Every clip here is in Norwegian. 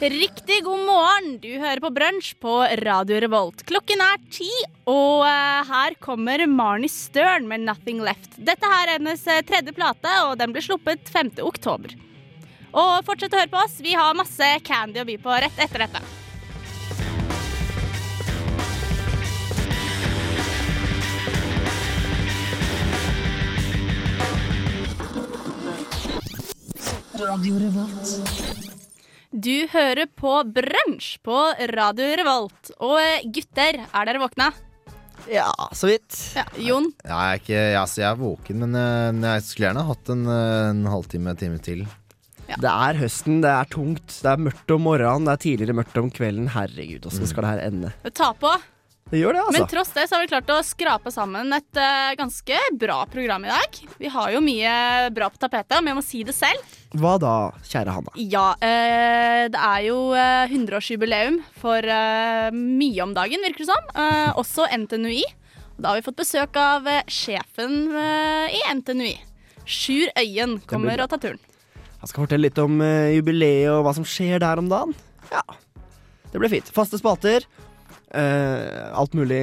Riktig god morgen. Du hører på Brunsj på Radio Revolt. Klokken er ti, og eh, her kommer Marnie Stern med 'Nothing Left'. Dette her er hennes eh, tredje plate, og den ble sluppet 5. oktober. Og fortsett å høre på oss. Vi har masse candy å by på rett etter dette. Du hører på Brunsj på Radio Revolt. Og eh, gutter, er dere våkna? Ja, så vidt. Ja, Jon? Ja, jeg, er ikke, ja, altså, jeg er våken, men eh, jeg skulle gjerne hatt en, eh, en halvtime, time til. Det er høsten, det er tungt, det er mørkt om morgenen, det er tidligere mørkt om kvelden. Herregud, åssen skal det her ende? Ta på. Det gjør det, Men altså. tross det så har vi klart å skrape sammen et uh, ganske bra program i dag. Vi har jo mye bra på tapetet, men jeg må si det selv. Hva da, kjære Hanna? Ja, uh, det er jo uh, 100-årsjubileum for eh, mye om dagen, virker det som. Eh, også NTNUI. Da har vi fått besøk av eh, sjefen eh, i NTNUI. Sjur Øyen kommer og tar turen. Han skal fortelle litt om jubileet og hva som skjer der om dagen. Ja, det blir fint. Faste spalter. Eh, alt mulig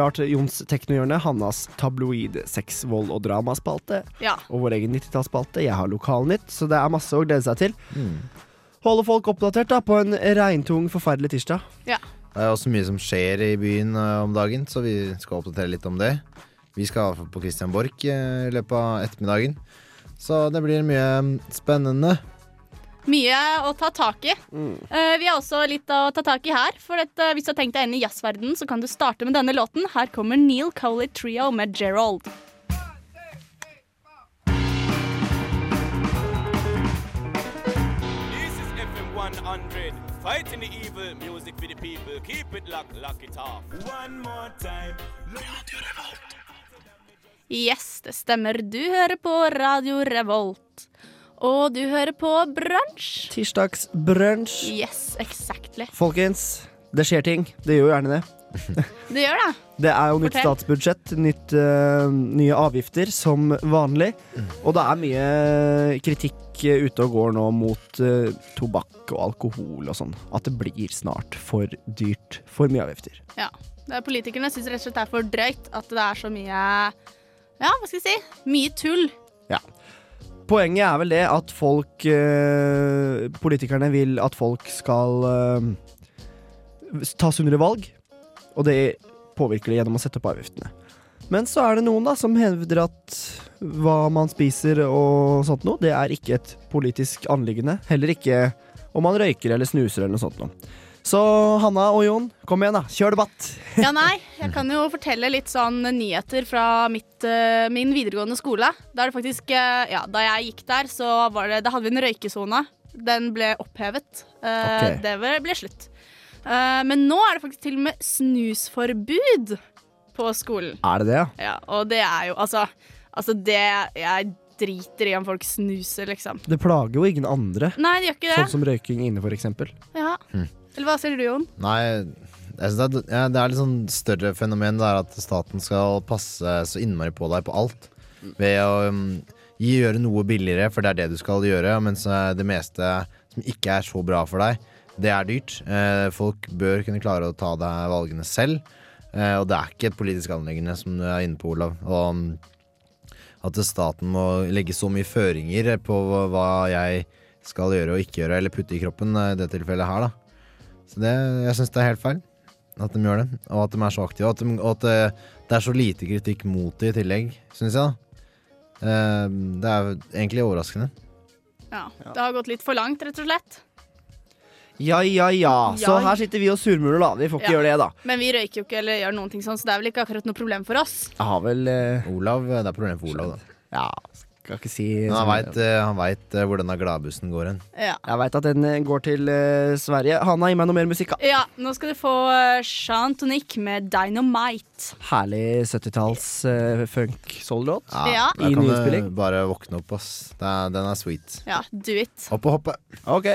rart. Jons teknohjørne, Hannas tabloid sex, vold og dramaspalte. Ja. Og vår egen 90-tallsspalte. Jeg har Lokalnytt, så det er masse å glede seg til. Holde folk oppdatert da på en regntung, forferdelig tirsdag. ja. Det er også mye som skjer i byen uh, om dagen, så vi skal oppdatere litt om det. Vi skal på Christian Borch uh, i løpet av ettermiddagen. Så det blir mye mm, spennende. Mye å ta tak i. Eh, vi har også litt å ta tak i her. For dette, hvis du har tenkt deg inn i jazzverdenen, så kan du starte med denne låten. Her kommer Neil Coley Trio med Gerald. This is FM 100. Fighting the evil, music for the people. Keep it locked, lock it off. One more time. Yes, det stemmer. Du hører på Radio Revolt. Og du hører på Brunsj. Tirsdagsbrunsj. Yes, exactly. Folkens, det skjer ting. Det gjør jo gjerne det. Det gjør det. Det er jo nytt Fortell. statsbudsjett, nytt, uh, nye avgifter som vanlig. Og det er mye kritikk eh, ute og går nå mot uh, tobakk og alkohol og sånn. At det blir snart for dyrt. For mye avgifter. Ja. Det er politikerne syns rett og slett det er for drøyt at det er så mye Ja, hva skal jeg si? Mye tull. Poenget er vel det at folk eh, Politikerne vil at folk skal eh, ta sunnere valg. Og det påvirker det gjennom å sette opp avgiftene. Men så er det noen da som hevder at hva man spiser og sånt noe, det er ikke et politisk anliggende. Heller ikke om man røyker eller snuser eller noe sånt noe. Så Hanna og Jon, kom igjen, da. Kjør debatt. Ja, nei, jeg kan jo fortelle litt sånn nyheter fra mitt, eh, min videregående skole. Da det faktisk eh, Ja, da jeg gikk der, så var det Da hadde vi en røykesone. Den ble opphevet. Eh, Ok. Det ble, slutt. Men nå er det faktisk til og med snusforbud på skolen. Er det det, ja? Og det er jo altså Altså, det Jeg driter i om folk snuser, liksom. Det plager jo ingen andre. Nei, det gjør ikke det. Sånn som røyking inne, for eksempel. Ja. Eller hva sier du, Jon? Nei, det, er, ja, det er litt sånn større fenomen. Det er at staten skal passe så innmari på deg på alt. Ved å um, gi, gjøre noe billigere, for det er det du skal gjøre. Mens det meste som ikke er så bra for deg, det er dyrt. Eh, folk bør kunne klare å ta deg valgene selv. Eh, og det er ikke et politisk anliggende, som du er inne på, Olav. Og um, at staten må legge så mye føringer på hva jeg skal gjøre og ikke gjøre, eller putte i kroppen, eh, i det tilfellet her, da. Så det, jeg syns det er helt feil at de gjør det, og at de er så aktive. Og at, de, og at det, det er så lite kritikk mot det i tillegg, syns jeg. da Eh, Det er egentlig overraskende. Ja, Det har gått litt for langt, rett og slett. Ja, ja, ja. Så Ja. her sitter vi og surmuler, da. Vi får ikke Ja. gjøre det, da. Men vi røyker jo ikke eller gjør noen ting sånn, så det er vel ikke akkurat noe problem for oss. Jeg har vel eh, Olav, Det er problem for Olav, da. Ja, skal ikke si Men han veit han vet, eh, hvor denne gladbussen går hen. Ja. Jeg veit at den eh, går til uh, Sverige. Hanna, gi meg noe mer musikk, da. ja, nå skal du få uh, Jean Tonic med Dynamite. Herlig 70-talls uh, funk-soul-låt. Ja. ja. I kan nyspilling. bare våkne opp, ass. Det er, den er sweet. Ja, do it. Opp og hoppe. Ok.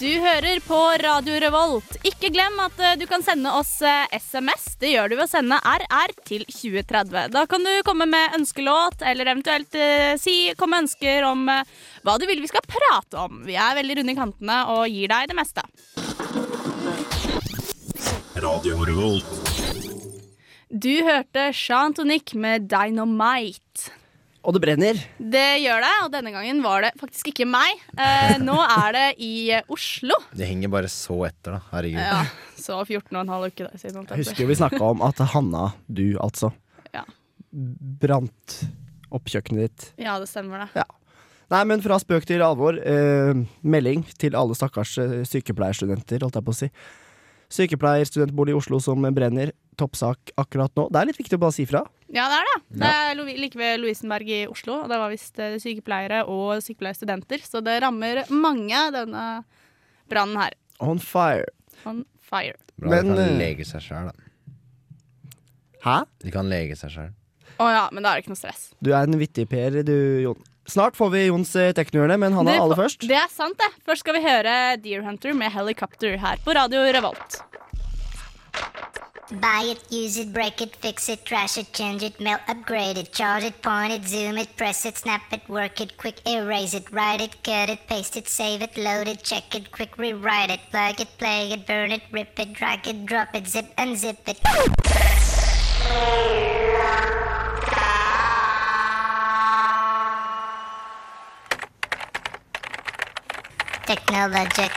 Du hører på Radio Revolt. Ikke glem at eh, du kan sende oss eh, SMS. Det gjør du ved å sende RR til 2030. Da kan du komme med ønskelåt, eller eventuelt eh, si, komme ønsker om eh, hva du vil vi skal prate om. Vi er veldig runde i kantene og gir deg det meste. Radio Revolt. Du hørte Jean Tonic med Dynamite. Og det brenner. Det gjør det, og denne gangen var det faktisk ikke meg. Eh, nå er det i eh, Oslo. Det henger bare så etter, da. Herregud. Ja, så 14 og en halv uke siden. Jeg husker vi snakka om at Hanna, du altså, Ja. brant opp kjøkkenet ditt. Ja, det stemmer det. Nei, men fra spøk til alvor. Eh, melding til alle stakkars eh, sykepleierstudenter, holdt jeg på å si. Sykepleierstudentbolig i Oslo som brenner. Toppsak akkurat nå. Det er litt viktig å bare si fra. Ja, det er det. Det er like ved Lovisenberg i Oslo, og det var visst eh, sykepleiere og sykepleierstudenter. Så det rammer mange, denne brannen her. On fire. On fire. Bra Men, de kan eh, lege seg sjøl, da. Hæ? De kan lege seg sjøl. Å ja, men da er det ikke noe stress. Du er en vittig Per, du, Jon. Snart får vi Jons eh, teknohjørne, men han er aller først. Det er sant, det. Først skal vi høre Deer Hunter med Helicopter her på Radio Revolt. Buy it, use it, break it, fix it, trash it, change it, mail, upgrade it, charge it, point it, zoom it, press it, snap it, work it, quick erase it, write it, cut it, paste it, save it, load it, check it, quick rewrite it, plug it, play it, burn it, rip it, drag it, drop it, zip unzip it. Technologic.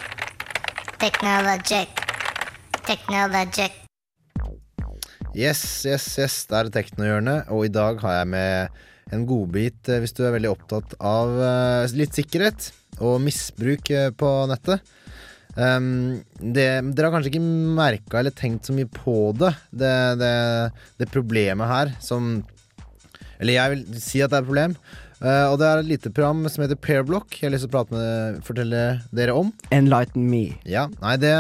Technologic. Technologic. Yes, yes, yes, det er Teknohjørnet, og i dag har jeg med en godbit eh, hvis du er veldig opptatt av eh, litt sikkerhet og misbruk eh, på nettet. Um, det, dere har kanskje ikke merka eller tenkt så mye på det, det, det, det problemet her som Eller jeg vil si at det er et problem. Uh, og det er et lite program som heter Pairblock. Jeg har lyst til å prate med, fortelle dere om. Enlighten me. Ja, nei, det,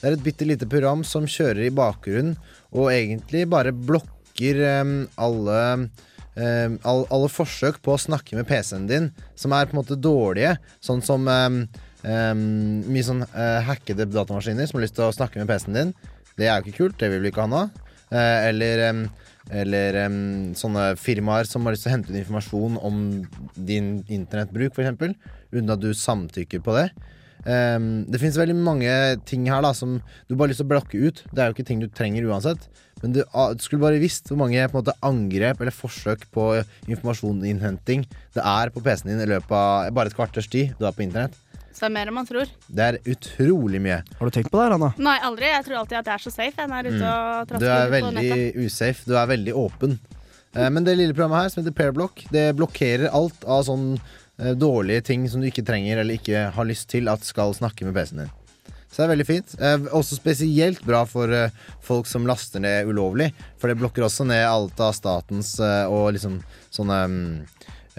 det er et bitte lite program som kjører i bakgrunnen og egentlig bare blokker um, alle Um, all, alle forsøk på å snakke med PC-en din som er på en måte dårlige. Sånn som um, um, mye sånn uh, hackede datamaskiner som har lyst til å snakke med PC-en din. Det er jo ikke kult, det vil vi ikke ha nå. Uh, eller eller sånne firmaer som har lyst til å hente ut informasjon om din internettbruk, f.eks., uten at du samtykker på det. Ehm, det finnes veldig mange ting her da som du bare har lyst til å blokke ut. Det er jo ikke ting du trenger uansett. Men du, ah, du skulle bare visst hvor mange på en måte, angrep eller forsøk på informasjoninnhenting det er på PC-en din i løpet av bare et kvarters tid du er på internett. Så det er mer enn man tror. Det er utrolig mye. Har du tenkt på det her, Hanna? Nei, aldri. Jeg tror alltid at jeg er så safe. Jeg er ute og Du er veldig usafe. Du er veldig åpen. Eh, Men det lille programmet her, som heter Pairblock, det blokkerer alt av sånn eh, dårlige ting som du ikke trenger eller ikke har lyst til at skal snakke med PC-en din. Så det er veldig fint. Eh, også spesielt bra for eh, folk som laster ned ulovlig. For det blokker også ned alt av statens eh, og liksom sånne mm,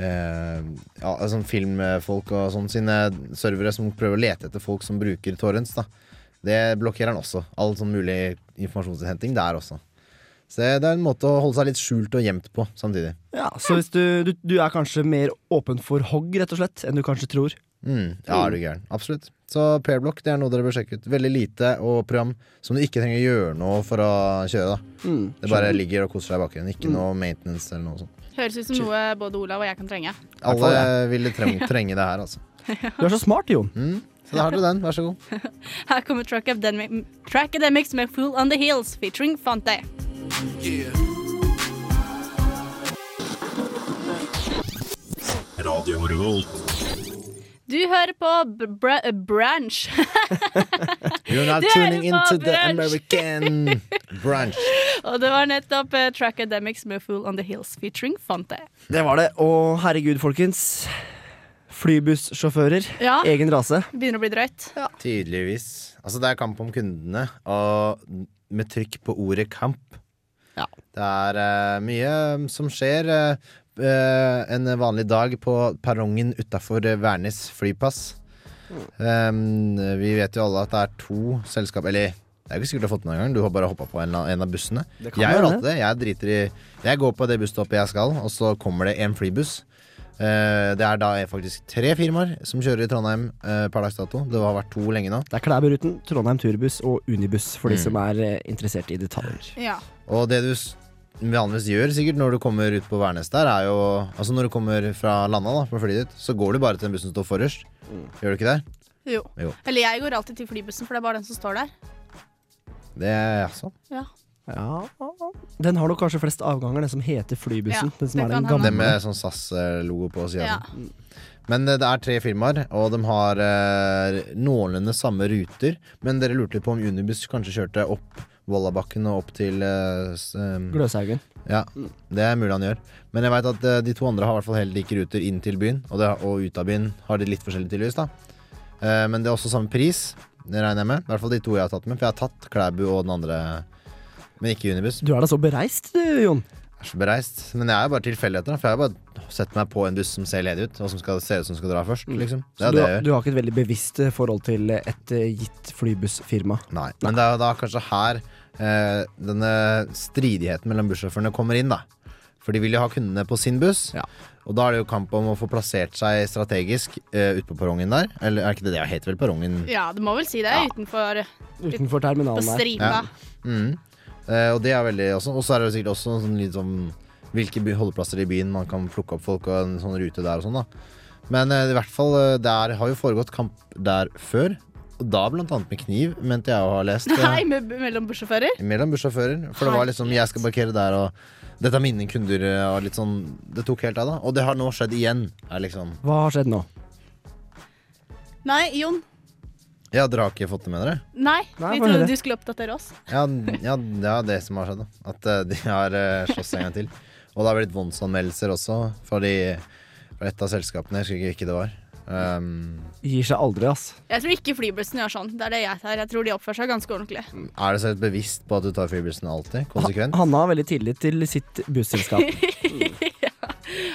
eh, ja, sånn filmfolk og sånn sine servere som prøver å lete etter folk som bruker torrents. Det blokkerer han også. All sånn mulig informasjonsinnhenting der også. Så det er en måte å holde seg litt skjult og gjemt på samtidig. Ja, Så hvis du, du, du er kanskje mer åpen for hogg, rett og slett, enn du kanskje tror. Mm, ja, er du gæren. Absolutt. Så Pairblock det er noe dere bør sjekke ut. Veldig lite og program som du ikke trenger å gjøre noe for å kjøre. da Mm, Det bare ligger og koser deg i bakgrunnen. Ikke noe maintenance eller noe sånt. Høres ut som noe både Olav og jeg kan trenge. Alle ville trenge, trenge det her, altså. Du er så smart, Jon. Mm, så da har dere den. Vær så god. Her kommer Track Academics med Fool on the Hills featuring Fante. Radio Revolt. Du hører på br Branch. You're not tuning into the. American branch. og det var nettopp uh, Track Academics med Fool on the Hills featuring Fante. Det var det. Og herregud, folkens. Flybussjåfører. Ja, Egen rase. begynner å bli drøyt. Tydeligvis. Altså, det er kamp om kundene, og med trykk på ordet kamp. Ja. Det er uh, mye som skjer. Uh, en vanlig dag på perrongen utafor Værnes flypass. Um, vi vet jo alle at det er to selskap Eller det er jo ikke sikkert du har fått med en gang. Du har bare hoppa på en, en av bussene. Jeg gjør alltid det. Jeg driter i Jeg går på det busstoppet jeg skal, og så kommer det en flybuss. Eh, det er da faktisk tre firmaer som kjører i Trondheim eh, per dags dato. Det har vært to lenge nå. Det er Klæburuten, Trondheim Turbuss og Unibuss for de Mm. som er eh, interessert i detaljer. Ja. Og det du vanligvis gjør sikkert når du kommer ut på Værnes der, er jo Altså når du kommer fra landa da, på flyet ditt, så går du bare til den bussen som står forrest. Gjør du ikke det? Jo. Jo. Eller jeg går alltid til flybussen, for det er bare den som står der. Det er sånn. Ja. Ja Den har nok kanskje flest avganger, den som heter Flybussen. Ja, den som det er den gamle. Den med sånn SAS-logo på sida. Ja. Men eh, det er tre firmaer, og de har eh, noenlunde samme ruter. Men dere lurte litt på om Unibuss kanskje kjørte opp Vollabakken og opp til eh, eh, Gløshaugen. Ja, det er mulig han gjør. Men jeg veit at eh, de to andre har i hvert fall helt like ruter inn til byen. Og, det, og ut av byen har de litt forskjellig, tydeligvis. da Eh, Men det er også samme pris, det regner jeg med. I hvert fall de to jeg har tatt med. For jeg har tatt Klæbu og den andre, men ikke Unibuss. Du er da så bereist, du, Jon. Jeg er så bereist. Men jeg er bare tilfeldigheter. For jeg har bare sett meg på en buss som ser ledig ut, og som skal se ut som skal dra først. Liksom. Det Så du, det har- du har ikke et veldig bevisst eh, forhold til et eh, gitt flybussfirma. Nei. Men det er jo da kanskje her eh, denne stridigheten mellom bussjåførene kommer inn, da. For de vil jo ha kundene på sin buss. Ja. Og da er det jo kamp om å få plassert seg strategisk uh, ute på perrongen der. Eller er ikke det det heter vel perrongen? ja, du må vel si det Ja. utenfor Utenfor terminalen der. På stripa. Mm. Eh, og det er veldig også Og så er det jo sikkert også sånn litt sånn hvilke holdeplasser i byen man kan plukke opp folk, og en sånn rute der og sånn, da. Men uh, i hvert fall, eh, der har jo foregått kamp der før. Og da blant annet med kniv, mente jeg å ha lest. Nei, med, mellom bussjåfører? Mellom bussjåfører. For det var liksom Jeg skal parkere der, og dette er mine kunder. Og litt sånn Det tok helt av, da. Og det har nå skjedd igjen. Er liksom Hva har skjedd nå? Nei, Jon. Ja, dere har ikke fått det med dere? Nei, Nei, vi trodde du skulle oppdatere oss. Ja, ja det er det som har skjedd. da At eh, de har uh, slåss en gang til. Og det har blitt voldsanmeldelser også For de, fra et av selskapene. Jeg husker ikke hvilke det var. Um, Gir seg aldri, ass. Jeg tror ikke flybussen gjør sånn. Det er det jeg tar. Jeg tror de oppfører seg ganske ordentlig. er det så bevisst på at du tar flybussen alltid? Konsekvent? Hanna har veldig tillit til sitt busselskap. ja.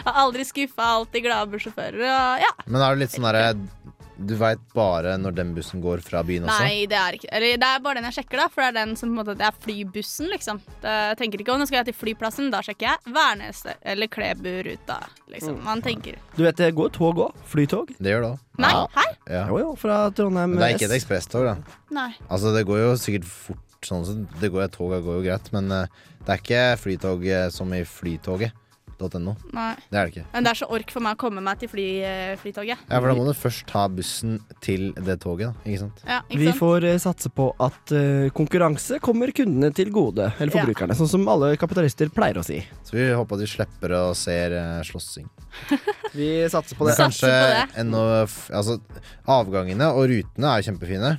har aldri skuffa, alltid glade bussjåfører. Ja. Men er du litt sånn derre Du veit bare når den bussen går fra byen også? Nei, det er ikke Eller det er bare den jeg sjekker, da. For det er den som på en måte Det er flybussen, liksom. Det, jeg tenker ikke om nå skal jeg til flyplassen. Da sjekker jeg Værnes eller Klebu-ruta. Liksom. Man tenker Du vet, det går tog òg. Flytog. Det gjør det òg. Nei, her? Ja. Jo, jo, fra Trondheim Men det er ikke et ekspresstog, da. Nei. Altså, det går jo sikkert fort sånn så Det går, toget går jo greit, men eh, det er ikke flytog eh, som i flytoget.no. Det er det ikke. Men det er så ork for meg å komme meg til fly, eh, flytoget. Ja, for da må du først ta bussen til det toget, da. Ikke sant? Ja, ikke Vi får eh, satse på at uh, konkurranse kommer kundene til gode. Eller Ja. forbrukerne, sånn som alle kapitalister pleier å si. Så vi håper at de slipper å se uh, slåssing. Vi satser på det. kanskje på det. f- Altså, avgangene og rutene er kjempefine.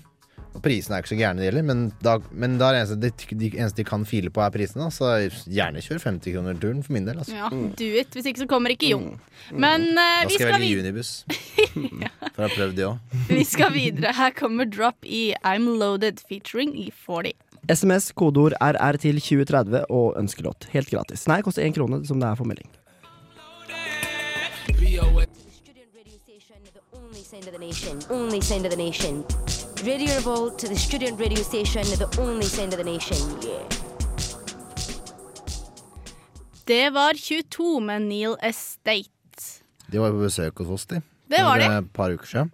Og prisene er ikke så gærne, de heller. Men, da, men da er det eneste, de, de eneste de kan file på, er prisene. Så gjerne kjør 50 kroner turen for min del. Altså. Ja, do it. Hvis ikke så kommer ikke Jon. Men uh, vi, skal Da skal velge Unibus. ja. For jeg har prøvd de òg. vi skal videre. Her kommer Drop i I'm Loaded featuring E40. SMS, kodeord RR til 2030 og ønskelåt. Helt gratis. Nei, det koster én krone som det er for melding. Only sound of the nation. Only sound of the nation. Radio Revolt to the student radio station, the only sound of the nation. Yeah. Det var 22 med Neil Estate. De var på besøk hos oss, de. Det var For de. Et par uker siden.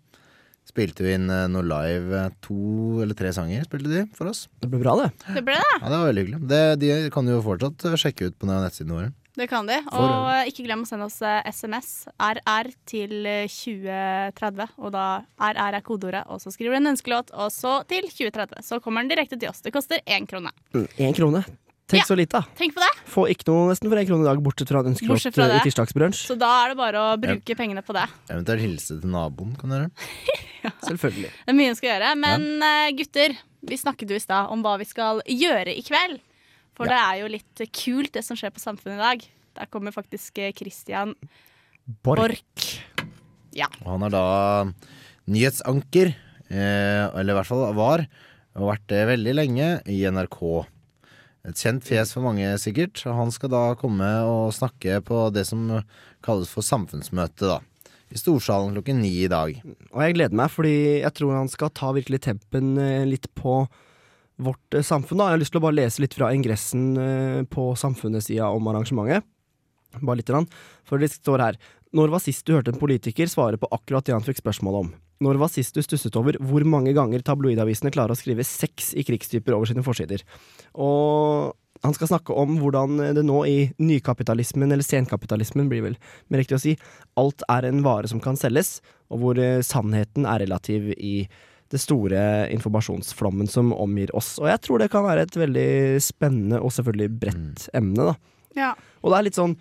Spilte vi inn eh, noe live. eh, To eller tre sanger spilte de for oss. Det ble bra, det. Det ble det. Ja, Det var veldig hyggelig. Det, de kan du jo fortsatt eh, sjekke ut på nettsidene våre. Det kan de. For- Og eh, ikke glem å sende oss eh, SMS. RR til eh, 2030. Og da RR er kodeordet, og så skriver du en ønskelåt, og så til 2030. Så kommer den direkte til oss. Det koster én krone. Én krone. Tenk Ja. så lite, da. Tenk på det. Få ikke noe nesten for én krone i dag, bortsett fra en ønskelåt fra eh, i det. tirsdagsbrunsj. Så da er det bare å bruke pengene på det. Eventuelt hilse til naboen, kan dere. Selvfølgelig. Det er mye en skal gjøre. Men eh, gutter, vi snakket jo i stad om hva vi skal gjøre i kveld. For det er jo litt kult, det som skjer på Samfunnet i dag. Der kommer faktisk eh, Christian Borch. Borch. Ja. Og han er da nyhetsanker, eh, eller i hvert fall var, og vært det veldig lenge, i NRK. Et kjent fjes for mange, sikkert. Og Han skal da komme og snakke på det som kalles for samfunnsmøte, da. I Storsalen klokken ni i dag. Og jeg gleder meg, fordi jeg tror han skal ta virkelig tempen eh, litt på vårt eh, samfunn. da Jeg har lyst til å bare lese litt fra ingressen eh, på samfunnets sida om arrangementet. Bare litt. For det står her Når var sist du hørte en politiker svare på akkurat det han fikk spørsmål om? Når var sist du stusset over hvor mange ganger tabloidavisene klarer å skrive sex i krigstyper over sine forsider? Og han skal snakke om hvordan det nå i nykapitalismen, eller senkapitalismen blir vel mer riktig å si, alt er en vare som kan selges, og hvor eh, sannheten er relativ i det store informasjonsflommen som omgir oss. Og jeg tror det kan være et veldig spennende og selvfølgelig bredt emne, da. Ja. Og det er litt sånn,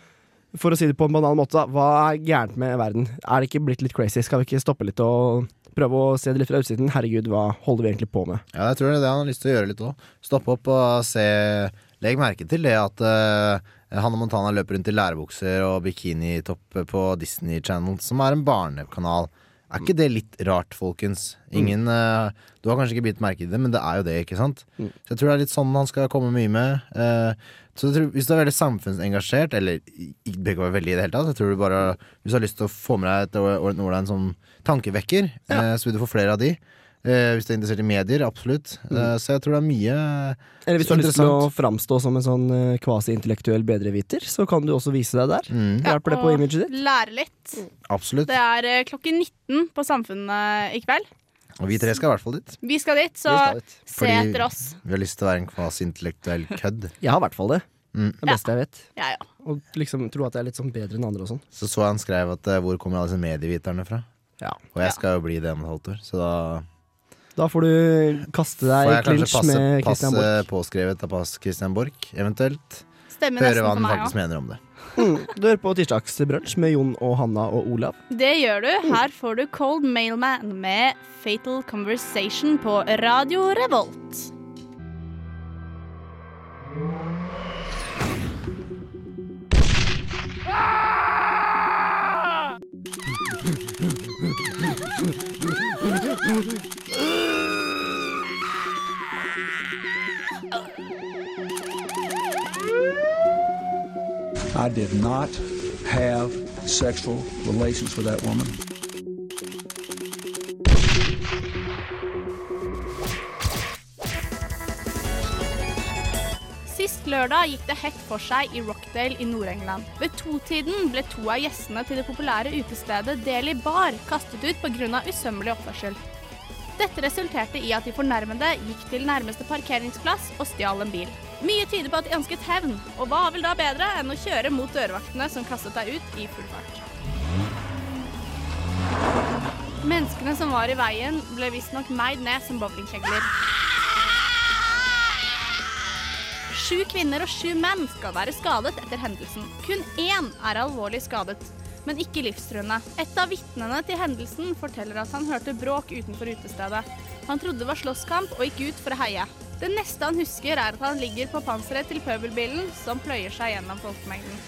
for å si det på en banal måte, da, hva er gærent med verden? Er det ikke blitt litt crazy? Skal vi ikke stoppe litt og prøve å se det litt fra utsiden? Herregud, hva holder vi egentlig på med? Ja, jeg tror det er det han har lyst til å gjøre litt òg. Stoppe opp og se Legg merke til det at uh, Hanne Montana løper rundt i lærebukser og bikinitopp på Disney Channel, som er en barnekanal. Er ikke det litt rart, folkens? Ingen uh, Du har kanskje ikke bitt merke i det, men det er jo det, ikke sant? Mm. Så jeg tror det er litt sånn han skal komme mye med. Uh, så jeg tror, hvis du er veldig samfunnsengasjert, eller ikke behøver være veldig i det hele tatt, jeg tror du bare Hvis du har lyst til å få med deg et ord- ord- en sånn tankevekker, eh, så vil du få flere av de. Eh, hvis du er interessert i medier, absolutt. Eh, så jeg tror det er mye Eller hvis du har lyst til å framstå som en sånn eh, kvasi-intellektuell bedreviter, så kan du også vise deg der. mm, Hjelper det på imaget ditt? Lære litt. Absolutt. Det er eh, klokken 19 på Samfunnet i kveld. Og vi tre skal i hvert fall dit. Vi skal dit, så skal dit. se Fordi- etter oss. Vi har lyst til å være en kvasi-intellektuell kødd. Jeg har i hvert fall det. Mm. Det beste jeg vet. Ja, ja. Og liksom tro at jeg er litt sånn bedre enn andre og sånn. Så så han skrev at hvor kommer alle disse medieviterne fra? Ja. Og jeg skal jo bli det om et halvt år, så da Da får du kaste deg i clinch passe, med passe Christian Borch. påskrevet av pass Christian Borch, eventuelt. Stemmer Høre hva han meg faktisk mener om det. Mm. Du hører på Tirsdagsbrunsj med Jon og Hanna og Olav. Det gjør du. Her får du Cold Mailman med Fatal Conversation på Radio Revolt. I did not have sexual relations with that woman. Sist lørdag gikk det hett for seg i Rockdale i Nord-England. Ved totiden ble to av gjestene til det populære utestedet Deli Bar kastet ut pga. usømmelig oppførsel. Dette resulterte i at de fornærmede gikk til nærmeste parkeringsplass og stjal en bil. Mye tyder på at de ønsket hevn, og hva vil da bedre enn å kjøre mot dørvaktene som kastet deg ut i full fart. Menneskene som var i veien, ble visstnok meid ned som bowlingkjegler. Sju kvinner og sju menn skal være skadet etter hendelsen. Kun én er alvorlig skadet, men ikke livstruende. Et av vitnene til hendelsen forteller at han hørte bråk utenfor utestedet. Han trodde det var slåsskamp og gikk ut for å heie. Det neste han husker, er at han ligger på panseret til pøbelbilen som pløyer seg gjennom folkemengden.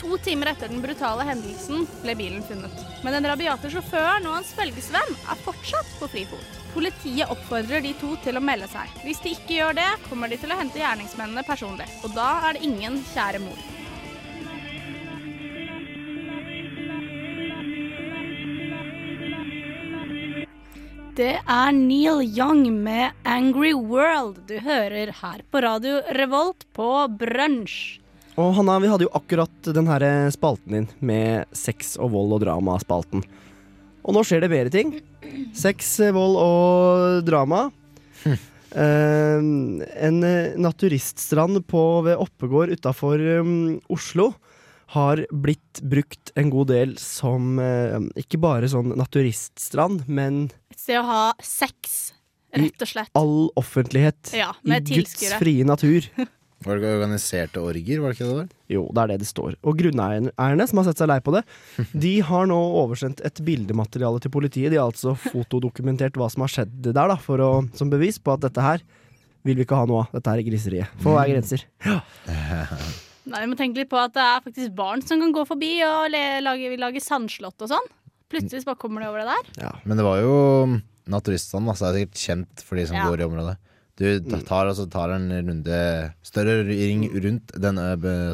To timer etter den brutale hendelsen ble bilen funnet. Men den rabiate sjåføren og hans følgesvenn er fortsatt på frifot. Politiet oppfordrer de to til å melde seg. Hvis de ikke gjør det, kommer de til å hente gjerningsmennene personlig. Og da er det ingen kjære mor. Det er Neil Young med 'Angry World' du hører her på Radio Revolt på brunsj. Og Hanna, vi hadde jo akkurat den her spalten din med sex og vold og drama-spalten. Og nå skjer det bedre ting. Sex, vold og drama. Eh, en eh, naturiststrand på, ved Oppegård utafor Oslo har blitt brukt en god del som eh, ikke bare sånn naturiststrand, men Et sted å ha sex, rett og slett. I all offentlighet Ja, i med Guds frie natur. Var det ikke organiserte orger, var det ikke det det? Jo, det er det det står. Og grunneierne som har sett seg lei på det, de har nå oversendt et bildemateriale til politiet. De har altså fotodokumentert hva som har skjedd der, da, for å, som bevis på at dette her vil vi ikke ha noe av. Dette her er griseriet. For hva er grenser? Nei, Vi må tenke litt på at det er faktisk barn som kan gå forbi og lage, lage sandslott og sånn. Plutselig bare kommer de over det der. Ja. Men det var jo naturistene, så det er sikkert kjent for de som Ja. går i området. Du tar, altså, tar en runde Større ring rundt den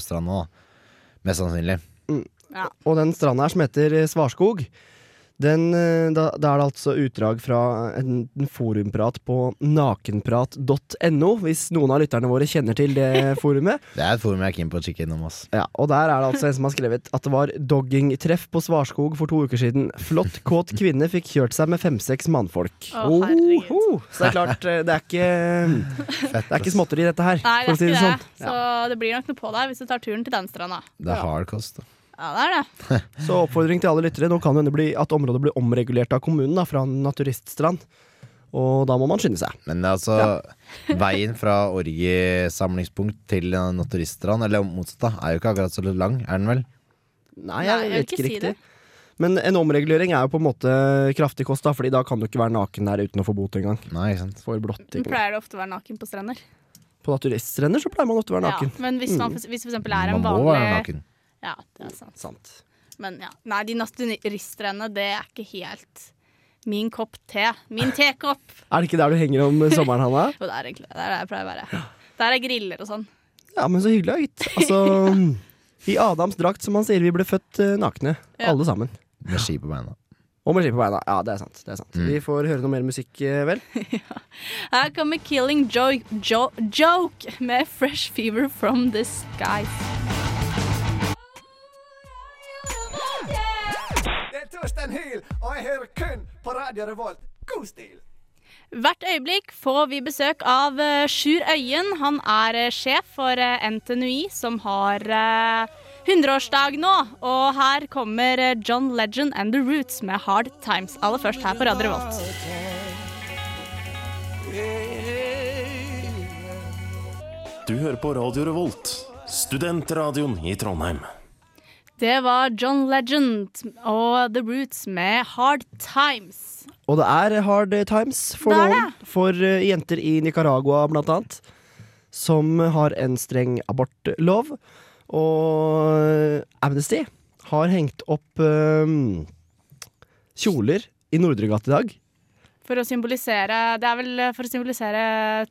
stranda. Mest sannsynlig. Ja. Og den stranda her som heter Svarskog, Den, eh, da, da er det altså utdrag fra en, en forumprat på nakenprat.no, hvis noen av lytterne våre kjenner til det forumet. Det er et forum jeg er keen på å kikke innom. Oss. Ja, og der er det altså en som har skrevet at det var doggingtreff på Svarskog for to uker siden. Flott, kåt kvinne fikk kjørt seg med fem-seks mannfolk. Å, oh, så det er klart, eh, det er ikke, Fett, det er ikke småtteri dette her, Nei, det er ikke det. sånn. Så det blir nok noe på deg hvis du tar turen til den stranda. Det er hard kost. da. Ja, det er det. Så oppfordring til alle lyttere. Nå kan det hende bli at området blir omregulert av kommunen da, fra en naturiststrand. Og da må man skynde seg. Men altså, veien fra orgiesamlingspunkt til en naturiststrand, eller motsatt, da, er jo ikke akkurat så lang, er den vel? Nei, Nei, jeg jeg vet ikke ikke si riktig. Men en omregulering er jo på en måte kraftig kost, da, Fordi da kan du ikke være naken der uten å få bot engang. Nei, sant. For blotting. pleier du ofte å være naken på strender? På naturiststrender så pleier man ofte å være naken. Ja, men hvis, man, for- hvis for eksempel er en Man må vanlig være naken. Ja, det er sant. Sant. Men ja. Nei, de naturiststrendene, det er ikke helt min kopp te. Min tekopp. Er det ikke der du henger om sommeren, Hanna? Jo, det er egentlig det. Det er der jeg pleier å være. Der er griller og sånn. Ja, men så hyggelig, da, gitt. Altså, I Adams drakt, som han sier, vi ble født eh, nakne. Ja. Alle sammen. Med ski på beina. Og med ski på beina. Ja, det er sant. Det er sant. Mm. Vi får høre noe mer musikk, vel? vel? Her kommer Killing Joke, jo Joke med Fresh Fever From The Skies. Er Hyl, og jeg hører kun på Radio Revolt. God stil! Hvert øyeblikk får vi besøk av eh, Sjur Øyen. Han er eh, sjef for eh, NTNUI, som har eh, 100-årsdag nå. Og her kommer John Legend and The Roots med Hard Times. Aller først her på Radio Revolt. Du hører på Radio Revolt, studentradioen i Trondheim. Det var John Legend og The Roots med Hard Times. Og det er hard times for er noen. For eh, jenter i Nicaragua, blant annet. Som har en streng abortlov. Og Amnesty har hengt opp um, kjoler i Nordregat i dag. For å symbolisere Det er vel for å symbolisere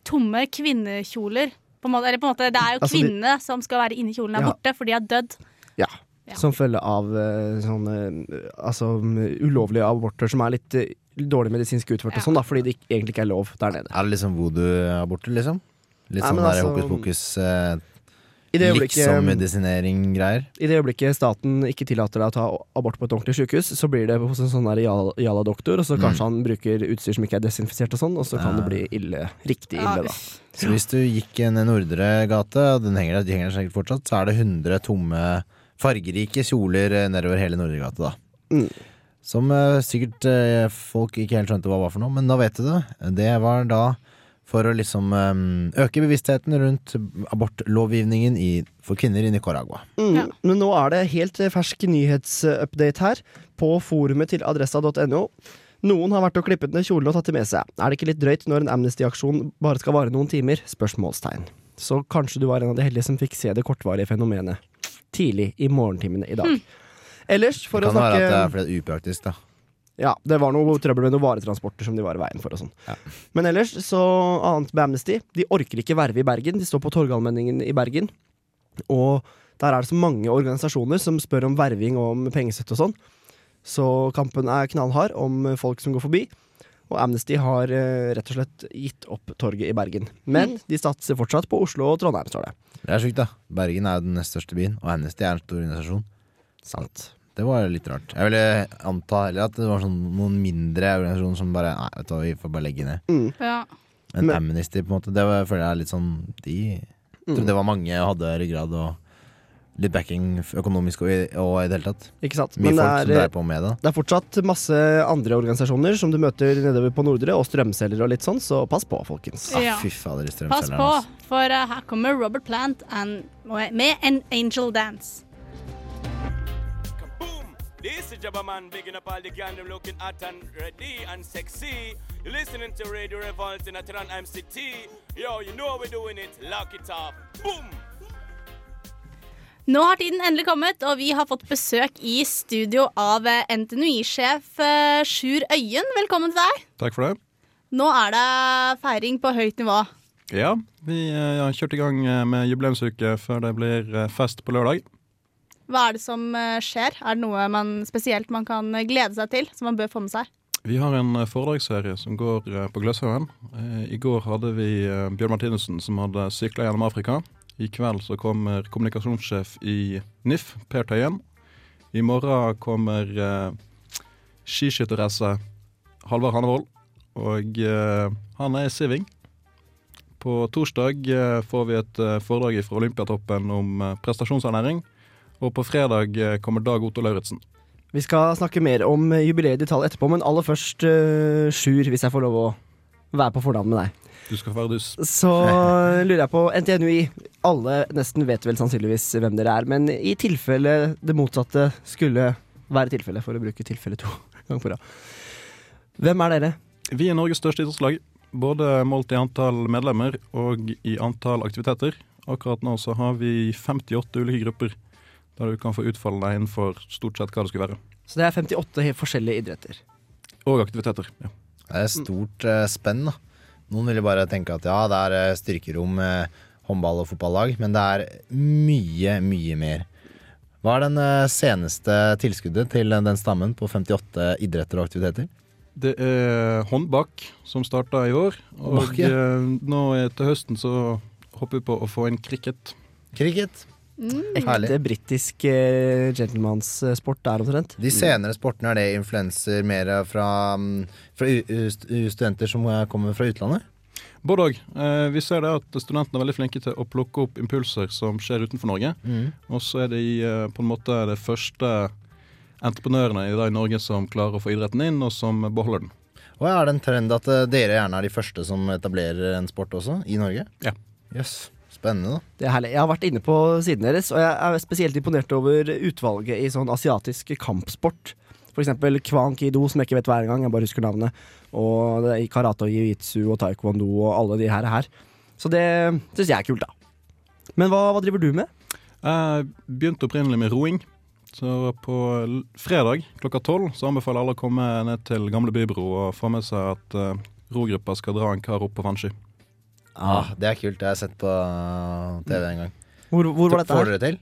tomme kvinnekjoler. På en måte, eller på en måte, det er jo Altså, de- kvinnene som skal være inni kjolen, er Ja. borte, for de har dødd. Ja. Ja. Som følge av eh, sånne eh, altså, mm, ulovlige aborter som er litt eh, dårlig medisinsk utført, Ja. og sånn da, fordi det ikke, egentlig ikke er lov der nede. Er det liksom voodoo-aborter, liksom? Litt Nei, sånn der altså- hokus pokus, eh, I det øyeblikket, liksom-medisinering-greier? I det øyeblikket staten ikke tillater deg å ta abort på et ordentlig sykehus, så blir det hos en sånn der jala- jala-doktor, og så Mm. kanskje han bruker utstyr som ikke er desinfisert og sånn, og så kan Ja. det bli ille. Riktig ille, da. Så hvis du gikk ned en Nordre gate, og den henger, der- de henger der sikkert fortsatt, så er det 100 tomme, fargerike kjoler eh, nedover hele Nordregata, da. Mm. Som eh, sikkert eh, folk ikke helt skjønte hva var for noe, men da vet du det. Det var da for å liksom øke bevisstheten rundt abortlovgivningen i, for kvinner i Nicaragua. Mm. Ja. Men nå er det helt fersk nyhetsupdate her, på forumet til adressa.no. Noen har vært og klippet ned kjolen og tatt det med seg. Er det ikke litt drøyt når en Amnesty-aksjon bare skal vare noen timer? Spørsmålstegn. Så kanskje du var en av de heldige som fikk se det kortvarige fenomenet tidlig i morgentimene i dag. Ellers, for det å kan være snakke at det er fordi det er upraktisk, da. Ja, det var noe trøbbel med noen varetransporter som de var i veien for og sånn. Ja. Men ellers, så annet med Amnesty. De orker ikke verve i Bergen. De står på Torgallmenningen i Bergen. Og der er det så mange organisasjoner som spør om verving og om pengestøtte og sånn. Så kampen er knallhard om folk som går forbi. Og Amnesty har uh, rett og slett gitt opp torget i Bergen. Men de satser fortsatt på Oslo og Trondheim, står det. Det er sjukt, da. Bergen er den nest største byen, og Amnesty er en stor organisasjon. Sant. Det var litt rart. Jeg ville anta heller at det var sånn noen mindre organisasjoner som bare Nei, vet du hva, vi får bare legge ned. Ja. Men, Men- Amnesty, på en måte, det var, føler jeg er litt sånn De Mm. trodde det var mange og hadde ryggrad og litt backing økonomisk og i, og i det hele tatt. Ikke sant? Mye Men det folk som er, dreier på med det. det er fortsatt masse andre organisasjoner som du møter nedover på Nordre, og strømselgere og litt sånn, så pass på, folkens. Ah, Ja. fy fader, Pass på, altså. for uh, her kommer Robert Plant and, med en Angel Dance. This is Jabberman Man bigging up all the gang them looking hot and ready and sexy. You're listening to Radio Revolt in Atran MCT. Yo, you know how we're doing it. Lock it up. Boom! Nå har tiden endelig kommet, og vi har fått besøk i studio av eh, NTNUI-sjef eh, Sjur Øyen. Velkommen til deg. Takk for det. Nå er det feiring på høyt nivå. Ja, vi eh, har kjørt i gang med jubileumsuke før det blir fest på lørdag. Hva er det som skjer? Er det noe man spesielt man kan glede seg til, som man bør få med seg? Vi har en foredragsserie som går på Gløshaugen. I går hadde vi Bjørn Martinussen som hadde sykla gjennom Afrika. I kveld så kommer kommunikasjonssjef i NIF, Per Tøyen. I morgen kommer eh, skiskytterrace Halvard Hannevold. Og eh, han er i Siving. På torsdag eh, får vi et eh, foredrag fra Olympiatoppen om eh, prestasjonsernæring. Og på fredag eh, kommer Dag Otto Lauritzen. Vi skal snakke mer om jubileet i tall etterpå, men aller først uh, Sjur, hvis jeg får lov å være på fornavn med deg. Du skal være dus. Så lurer jeg på NTNUI. Alle nesten vet vel sannsynligvis hvem dere er, men i tilfelle det motsatte skulle være tilfellet, for å bruke tilfelle to ganger på rad. Hvem er dere? Vi er Norges største idrettslag, både målt i antall medlemmer og i antall aktiviteter. Akkurat nå så har vi 58 ulike grupper, der du kan få utfolde deg innenfor stort sett hva det skulle være. Så det er 58 helt forskjellige idretter. Og aktiviteter. ja. Det er stort eh, spenn, da. Noen vil jo bare tenke at ja, det er eh, styrkerom, eh, håndball og fotballag, men det er mye, mye mer. Hva er den eh, seneste tilskuddet til den stammen på 58 idretter og aktiviteter? Det er håndbak som starta i år, og ja. eh, nå til høsten så håper vi på å få inn cricket. Cricket. Ekte Herlig. britisk eh, gentlemansport der omtrent. De senere sportene, er det influenser mer fra, mm, fra u u studenter som kommer fra utlandet? Både òg. Eh, vi ser det at studentene er veldig flinke til å plukke opp impulser som skjer utenfor Norge. Mm. Og så er de eh, på en måte de første entreprenørene i, dag i Norge som klarer å få idretten inn, og som beholder den. Og er det en trend at eh, dere gjerne er de første som etablerer en sport også, i Norge? Ja. Yes. Spennende. Det er herlig. Jeg har vært inne på siden deres, og jeg er spesielt imponert over utvalget i sånn asiatisk kampsport. For eksempel Kwan Kido, som jeg ikke vet hver gang, jeg bare husker navnet. Og det er i karate og jiu-jitsu og taekwondo og alle de her. her. Så det syns jeg er kult, da. Men hva, hva driver du med? Jeg begynte opprinnelig med roing. Så på fredag klokka tolv så anbefaler alle å komme ned til Gamle Bybro og få med seg at uh, rogruppa skal dra en kar opp på vannski. Ah, det er kult. Det har jeg sett på TV en gang. Hvor, hvor var dette Får her? dere til?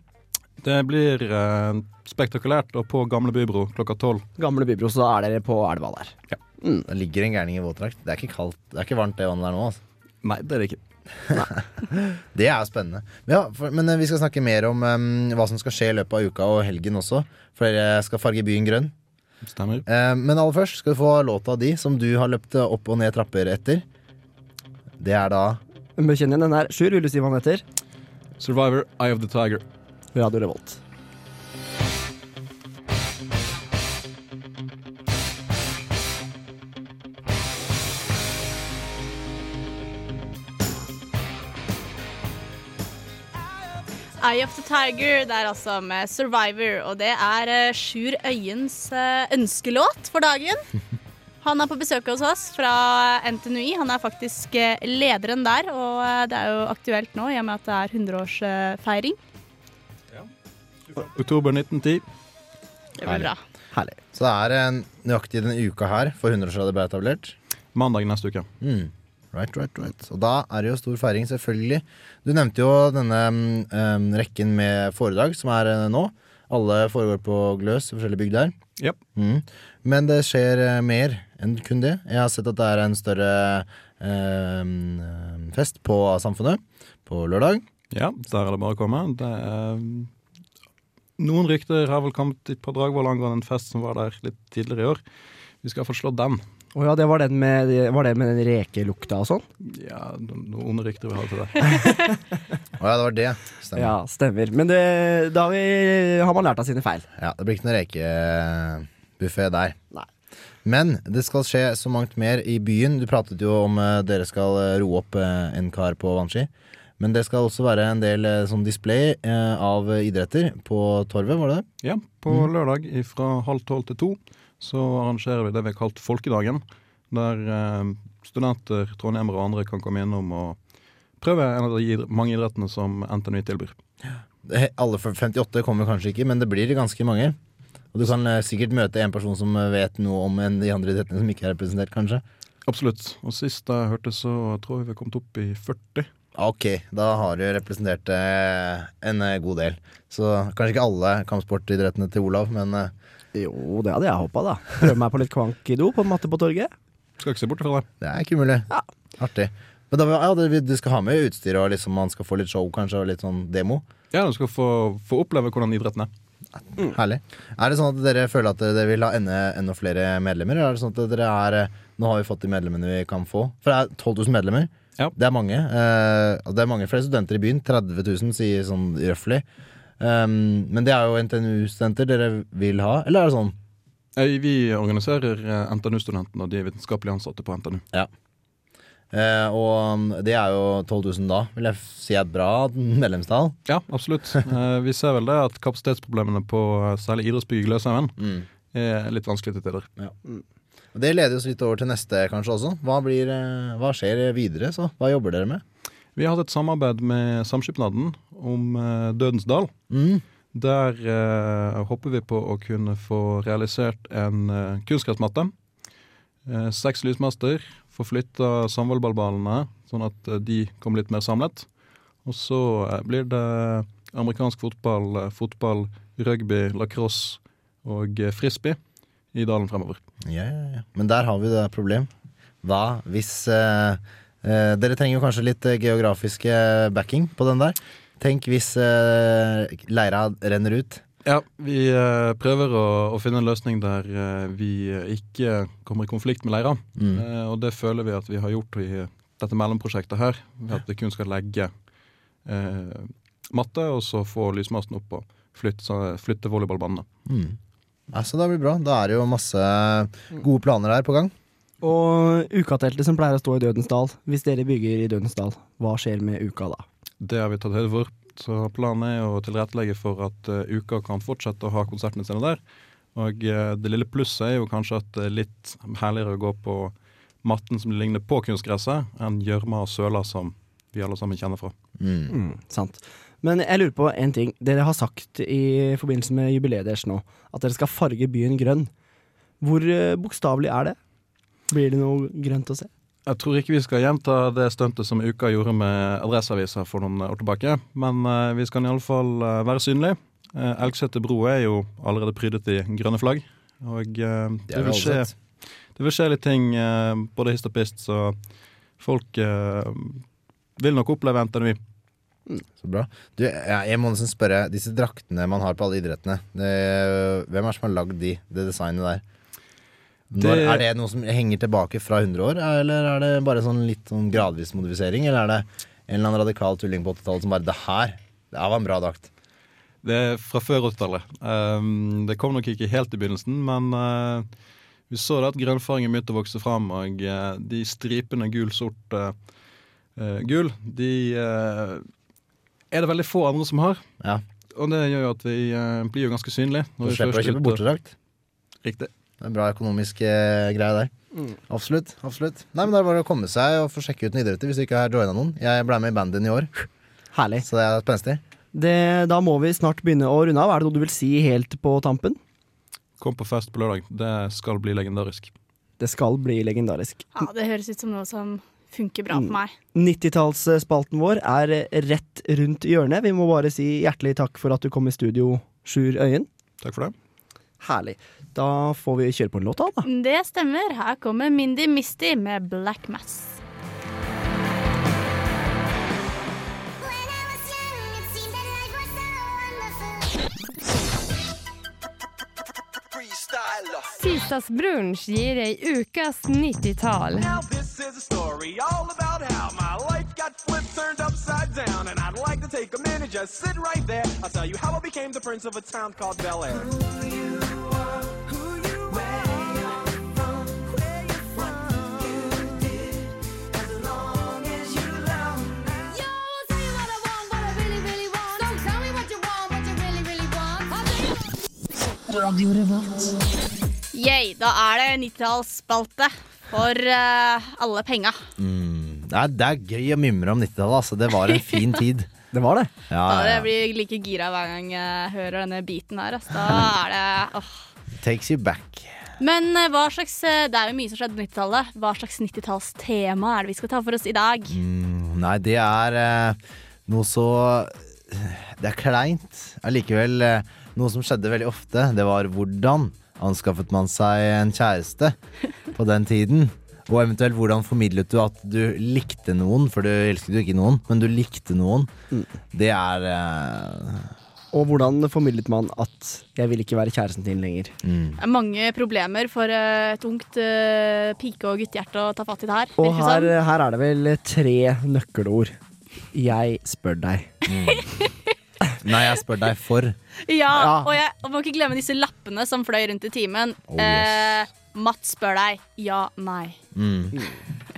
Det blir eh, spektakulært og på Gamle Bybro klokka tolv. Gamle Bybro, så er dere på elva der. Det ligger en gærning i våtdrakt. Det er ikke kaldt Det er ikke varmt det vannet der nå. Altså. Nei, det er det ikke. Det er spennende. Men, ja, for, men eh, vi skal snakke mer om um, hva som skal skje i løpet av uka og helgen også. For dere skal farge byen grønn. Stemmer. Uh, men aller først skal du få låta di som du har løpt opp og ned trapper etter. Det er da Men Kjenn igjen den her. Sjur, vil du si hva han heter? Survivor, Eye of the Tiger. Radio Revolt. Eye of the Tiger, det er altså med Survivor, og det er eh, Sjur Øyens eh, ønskelåt for dagen. Han er på besøk hos oss fra NTNUI. Han er faktisk eh, lederen der, og det er jo aktuelt nå i og med at det er 100-årsfeiring. Oktober 1910. Det blir bra. Herlig. Så det er en, nøyaktig denne uka her for 100-årsradet ble etablert. Mandag neste uke. Mm. Right, right, right. Og da er det jo stor feiring, selvfølgelig. Du nevnte jo denne um, rekken med foredrag som er uh, nå. Alle foregår på Gløs, forskjellige bygder. Yep. Mm. Men det skjer uh, mer enn kun det. Jeg har sett at det er en større em, fest på Samfunnet på lørdag. Ja, der er det bare å komme. Det er noen rykter har vel kommet på Dragvoll angående en fest som var der litt tidligere i år. Vi skal få slått den. Å ja, det var den med, var det med den rekelukta og sånn? Ja, noen onde rykter vi har til det. Å ja, det var det. Stemmer. Ja, stemmer. Men det, da har, vi, har man lært av sine feil. Ja, det blir ikke noen rekebuffé der. Nei. Men det skal skje så mangt mer i byen. Du pratet jo om uh, dere skal eh, roe opp uh, en kar på vannski. Men det skal også være en del eh, sånn display eh, av idretter på Torvet, var det det? Ja, på lørdag fra halv tolv til to så arrangerer vi det vi har kalt Folkedagen. Der eh, studenter, trondhjemmere og andre kan komme innom og prøve en av de mange idrettene som NTNU tilbyr. Det- Alle for 58 kommer kanskje ikke, men det blir ganske mange. Og du kan sikkert møte en person som vet noe om en, de andre idrettene som ikke er representert, kanskje. Absolutt. Og sist jeg hørte, så tror jeg vi har kommet opp i 40 Ok, da har du representert eh, en eh, god del. Så kanskje ikke alle kampsportidrettene til Olav, men eh, Jo, det hadde jeg håpa, da. Prøve meg på litt kvankido på matte på torget. Skal ikke se bort fra det. det er ikke umulig. Artig. Men da, ja, du skal ha med utstyr, og liksom man skal få litt show kanskje, og litt sånn demo? Ja, du skal få, få oppleve hvordan idretten er. Herlig. Er det sånn at dere føler at dere vil ha enda, enda flere medlemmer? Eller er det sånn at dere er Nå har vi fått de medlemmene vi kan få. For det er 12 000 medlemmer. Ja. Det er mange. Uh, det er mange flere studenter i byen. 30 000 sier sånn røftlig. Um, men det er jo NTNU-studenter dere vil ha, eller er det sånn? Vi organiserer eh, NTNU-studentene og de vitenskapelig ansatte på NTNU. Eh, og um, det er jo 12 000 da, vil jeg si er et bra medlemstall. Ja, absolutt. uh, Vi ser vel det at kapasitetsproblemene på særlig idrettsbygg i Gløshaugen Mm. er litt vanskelig til tider. Og Det leder oss litt over til neste, kanskje også. Hva, blir, eh, hva skjer videre? så? Hva jobber dere med? Vi har hatt et samarbeid med Samskipnaden om eh, Dødens dal. Mm. Der eh, håper vi på å kunne få realisert en eh, kunstgressmatte. Eh, seks lysmaster. Få flytta samvollballballene, sånn at eh, de kommer litt mer samlet. Og så blir det amerikansk fotball, fotball, rugby, lacrosse og frisbee i dalen fremover. Ja, ja, ja. Men der har vi det problem. Hva hvis eh, eh, Dere trenger jo kanskje litt eh, geografiske backing på den der. Tenk hvis eh, leira renner ut. Ja, vi eh, prøver å, å finne en løsning der eh, vi eh, ikke kommer i konflikt med leira. Mm. Eh, og det føler vi at vi har gjort i dette mellomprosjektet her. Ved at vi kun skal legge eh, matte, og så få lysmasten opp og flytte, flytte volleyballbanene. Mm. Altså, det blir bra. Da er det jo masse gode planer her på gang. Og ukateltet som pleier å stå i Dødens dal, hvis dere bygger i Dødens dal, hva skjer med uka da? Det har vi tatt høyde for. Så planen er å tilrettelegge for at uh, uka kan fortsette å ha konsertene sine der. Og uh, det lille plusset er jo kanskje at det er litt herligere å gå på matten som ligner på kunstgresset, enn gjørma og søla som vi alle sammen kjenner fra. Mm. Mm, sant. Men jeg lurer på en ting. Dere har sagt i forbindelse med jubileet deres nå at dere skal farge byen grønn. Hvor eh, bokstavelig er det? Blir det noe grønt å se? Jeg tror ikke vi skal gjenta det stuntet som Uka gjorde med Adresseavisa for noen år tilbake, men eh, vi skal iallfall uh, være synlige. Uh, Elgseter bro er jo allerede prydet i grønne flagg, og eh, Det det, vil skje, det vil skje litt ting eh, både hist og pist, så folk eh, vil nok oppleve NTNU. Så bra. Du, jeg, må nesten spørre, disse draktene man har på alle idrettene, det, hvem er det som har lagd de, det designet der? Når, er det noe som henger tilbake fra 100 år, eller er det bare sånn litt sånn gradvis modifisering? Eller er det en eller annen radikal tulling på 80-tallet som bare Det her, det her var en bra drakt. Det er fra før 80-tallet. Um, det kom nok ikke helt i begynnelsen, men uh, vi så det at grønnfargen begynte å vokse fram, og uh, de stripene gul, sort, uh, gul, de er det veldig få andre som har. Ja. Og det gjør jo at vi eh, blir jo ganske synlige. Du slipper å kjøpe bortedrakt. Riktig. Det er en bra økonomisk eh, greie der. Absolutt. absolutt Nei, men Det er bare å komme seg og få sjekke ut noen idretter hvis du ikke har joina noen. Jeg ble med i bandet i år, Herlig. så det er spenstig. Det, da må vi snart begynne å runde av. Er det noe du vil si helt på tampen? Kom på fest på lørdag. Det skal bli legendarisk. Det skal bli legendarisk. Ja, Det høres ut som noe som funker bra for meg. 90-tallsspalten vår er rett rundt hjørnet. Vi må bare si hjertelig takk for at du kom i studio, Sjur Øyen. Takk for det. Herlig. Da får vi kjøre på en låt, da. da. Det stemmer. Her kommer Mindy Misty med Black Mass. Tisdagsbrunch ger dig Ukas 90-tal. Bel Revolt. Yay, da er det 90-tallsspalte for eh, alle penga. Mm. Det, er, det er gøy å mimre om 90-tallet. Altså. Det var en fin tid. Det var det. Ja, Da ja, jeg ja. blir like gira hver gang jeg hører denne biten her. Altså. Da er det åh. Takes you back. Men eh, hva slags, eh, det er jo mye som skjedde på 90-tallet. Hva slags 90-tallstema er det vi skal ta for oss i dag? Mm, Nei, det er eh, noe så Det er kleint. Allikevel eh, noe som skjedde veldig ofte. Det var hvordan anskaffet man seg en kjæreste på den tiden? Og eventuelt hvordan formidlet du at du likte noen, for du elsket jo ikke noen, men du likte noen. Det er eh, Og hvordan formidlet man at 'jeg vil ikke være kjæresten din lenger'? mm. Det er mange problemer for eh, et ungt uh, pike- og guttehjerte å ta fatt i det her. Og her, her er det vel tre nøkkelord. Jeg spør deg. Nei, jeg spør deg for. Ja, Ja. og jeg og må ikke glemme disse lappene som fløy rundt i timen. Oh, yes. eh, Matt spør deg. Ja, nei. Mm.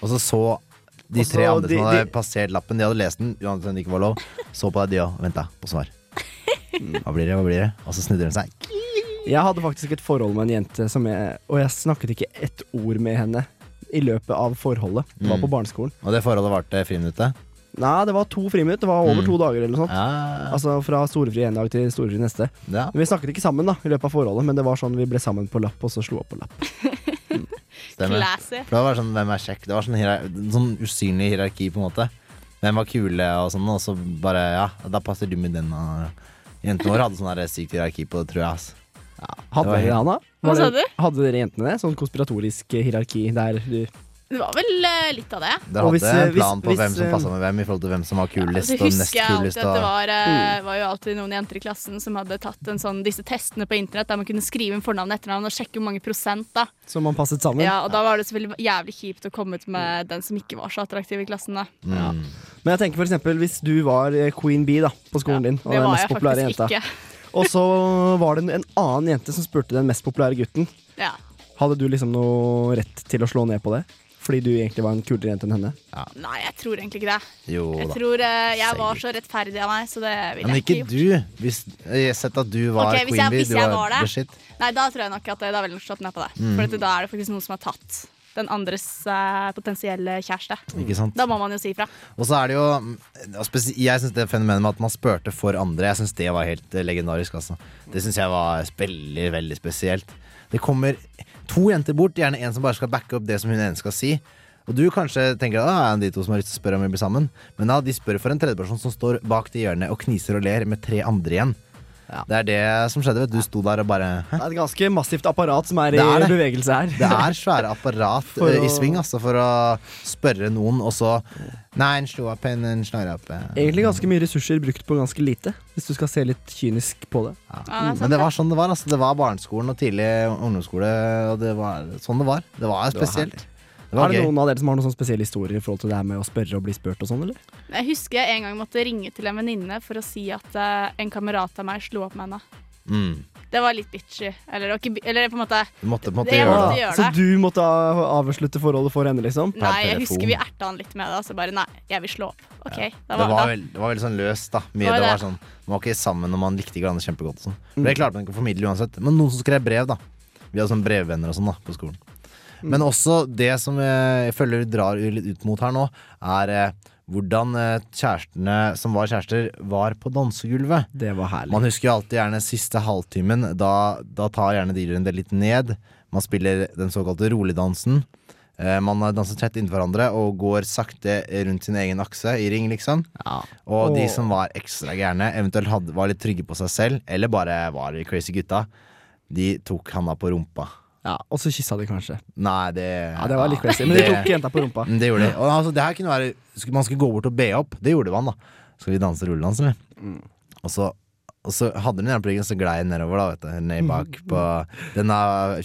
Og så så de tre andre de- som hadde de- passert lappen, de hadde lest den, uansett om det ikke var lov, så på deg, de òg. Venta på svar. Hva blir det, hva blir det? Og så snudde hun seg. Jeg hadde faktisk et forhold med en jente, som jeg, og jeg snakket ikke ett ord med henne i løpet av forholdet. Det var Mm. på barneskolen. Og det forholdet varte friminuttet? Nei, det var to friminutt. Det var over Mm. to dager eller noe sånt. Ja. Altså fra storefri en dag til storefri neste. Ja. Men Vi snakket ikke sammen da i løpet av forholdet, men det var sånn vi ble sammen på lapp, og så slo opp på lapp. Stemmer. Classy. For det var sånn hvem er kjekk? Det var sånn, sånn usynlig hierarki, på en måte. Hvem var kule og sånn, og så bare ja, da passer du med den. Og jentene våre hadde sånn der sykt hierarki på det, tror jeg. ass. Hadde Det var dere det, helt- Hanna? Hva sa du? Hadde dere jentene det? Sånn konspiratorisk hierarki der du Det var vel eh, litt av det. Dere Og hadde hvis, eh, en plan hvis- på hvem som eh, passa med hvem, i forhold til hvem som var kulest Så og nest jeg alltid kulest. at det Og... var, eh, var jo alltid noen jenter i klassen som hadde tatt en sånn, disse testene på internett der man kunne skrive inn fornavn og etternavn og sjekke hvor mange prosent. da. som man passet sammen? Ja, og da var det selvfølgelig jævlig kjipt å komme ut med den som ikke var så attraktiv i klassen. da. Mm. Men jeg tenker for eksempel hvis du var eh, queen bee da på skolen din, og Det den var mest jeg populære faktisk jenta, ikke. og så var det en annen jente som spurte den mest populære gutten, Ja. hadde du liksom noe rett til å slå ned på det? Fordi du egentlig var en kulere jente enn henne? Nei, jeg tror egentlig ikke det. Jo Jeg da. tror uh, jeg var så rettferdig av meg, så det ville jeg ikke ikke gjort. du. Hvis, jeg sett at du var okay, queen bee. Du var var det, shit. nei, da tror jeg nok at det, da ville jeg slått ned på det. Mm. For da er det faktisk noen som har tatt den andres uh, potensielle kjæreste. Ikke sant? Da må man jo si ifra. Og så er det jo mm, spesi- Jeg synes det fenomenet med at man spurte for andre, Jeg synes det var helt eh, legendarisk. Altså. Det syns jeg var veldig, veldig spesielt. Det kommer to jenter bort, gjerne en som bare skal backe opp det som hun ene skal si. Og du kanskje tenker at det er de to som har lyst til å spørre om vi blir sammen. Men da, de spør for en tredjeperson som står bak det hjørnet og kniser og ler med tre andre igjen. Det er det som skjedde. vet Du sto der og bare Hæ? Det er et ganske massivt apparat som er Det er i bevegelse her. Det er svære apparat eh, i sving altså, for å spørre noen, og så Nei, en slo opp en, en opp. eh. Egentlig ganske mye ressurser brukt på ganske lite, hvis du skal se litt kynisk på det. Ja, det er Men det var sånn det var. Altså. Det var barneskolen og tidlig ungdomsskole. Og det var sånn det var. Det var Det var spesielt. Er det gøy. noen av dere som har noen spesielle historier i forhold til det her med å spørre og bli spurt og sånn, eller? Jeg husker jeg en gang måtte ringe til en venninne for å si at eh, en kamerat av meg slo opp med henne. Mm. Det var litt bitchy. Eller, ikke, bi- eller på en måte Du måtte måtte Det gjøre måtte det. gjøre Så det. du måtte av- avslutte forholdet for henne, liksom? Nei, jeg telefon. husker vi erta han litt med det. Altså bare nei, jeg vil slå opp. OK. Det Da var, var, da, veld, det var veldig sånn løst, da. Mye, Var det det? var sånn, man var ikke sammen og man likte hverandre kjempegodt. Og sånn. For det klarte man ikke å formidle uansett. Men noen som skrev brev, da. Vi hadde sånn brevvenner og sånn da på skolen. Men også det som jeg føler vi drar litt ut mot her nå, er eh, hvordan eh, kjærestene som var kjærester, var på dansegulvet. Det var herlig. Man husker jo alltid gjerne siste halvtimen. Da, da tar gjerne dealeren det litt ned. Man spiller den såkalte roligdansen. Eh, man danser tett inntil hverandre og går sakte rundt sin egen akse i ring, liksom. Og de som var ekstra gærne, eventuelt hadde, var litt trygge på seg selv, eller bare var de crazy gutta, de tok handa på rumpa. Ja, Og så kyssa de kanskje. Nei, det Ja, Det var litt crazy. Men de tok jenta på rumpa. Mm, Det gjorde de. Og altså, det her kunne være Man skulle gå bort og be opp. Det gjorde man, da. Skal vi danse rulledans, eller? Mm. Og så og så hadde den gjerne på ryggen, så glei den nedover, da, vet du. Ned bak på denne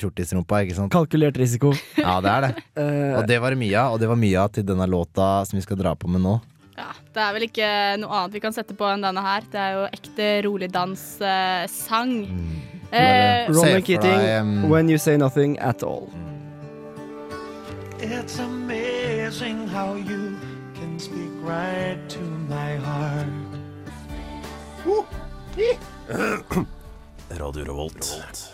kjortisrumpa, ikke sant. Kalkulert risiko. Ja, det er det. Eh, Og det var Mia, og det var av til denne låta som vi skal dra på med nå. ja, det er vel ikke noe annet vi kan sette på enn denne her. Det er jo ekte roligdanssang. Mm. Eh, Ronan for Keating, um, 'When You Say Nothing At All'. It's amazing how you can speak right to my heart. Radio Revolt.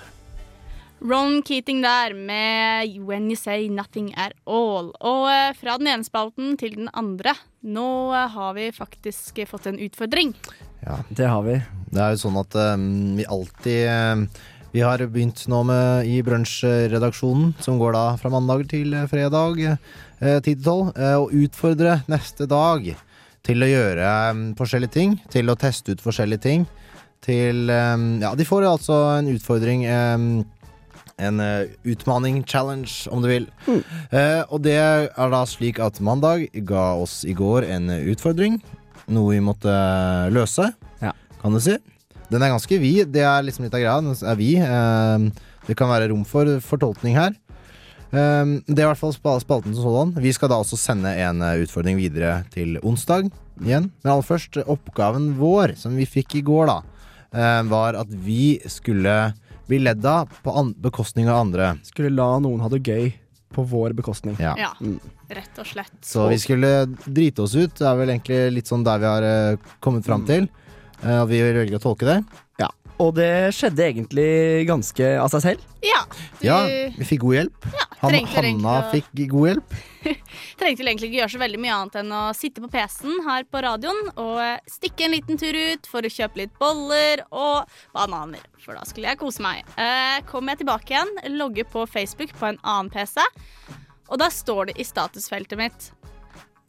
Ron Keating der med 'When You Say Nothing At All'. Og eh, fra den ene spalten til den andre. Nå eh, har vi faktisk fått en utfordring. Ja. Det har vi. Det er jo sånn at um, vi alltid um, Vi har begynt nå med i brunsjredaksjonen, som går da fra mandag til fredag, eh, 10 til 12, eh, å utfordre neste dag til å gjøre um, forskjellige ting. Til å teste ut forskjellige ting. Til Ja, de får altså en utfordring. En uh, utmaning, challenge, om du vil. Eh, og det er da slik at Mandag ga oss i går en eh, utfordring. Noe vi måtte løse, løse, kan du si. Den er ganske vid. Det er liksom litt av greia. Den er vid. Uh, det kan være rom for fortolkning her. Um, det er i hvert fall spalten som sådan. Vi skal da også sende en eh, utfordring videre til onsdag igjen. Men aller først, eh, oppgaven vår, som vi fikk i går, da, uh, var at vi skulle bli ledd av på an bekostning av andre. Skulle la noen ha det gøy på vår bekostning. Ja. Ja, Mm. rett og slett. Så vi skulle drite oss ut. Det er vel egentlig litt sånn der vi har eh, kommet fram til. Eh, og vi velger å tolke det. Ja. Og det skjedde egentlig ganske av seg selv. Ja. Du Ja, vi fikk god hjelp. Han, Hanna fikk god hjelp. trengte vel egentlig ikke gjøre så veldig mye annet enn å sitte på PC-en her på radioen og eh, stikke en liten tur ut for å kjøpe litt boller og bananer. For da skulle jeg kose meg. Eh, kommer jeg tilbake igjen, logger på Facebook på en annen PC, og da står det i statusfeltet mitt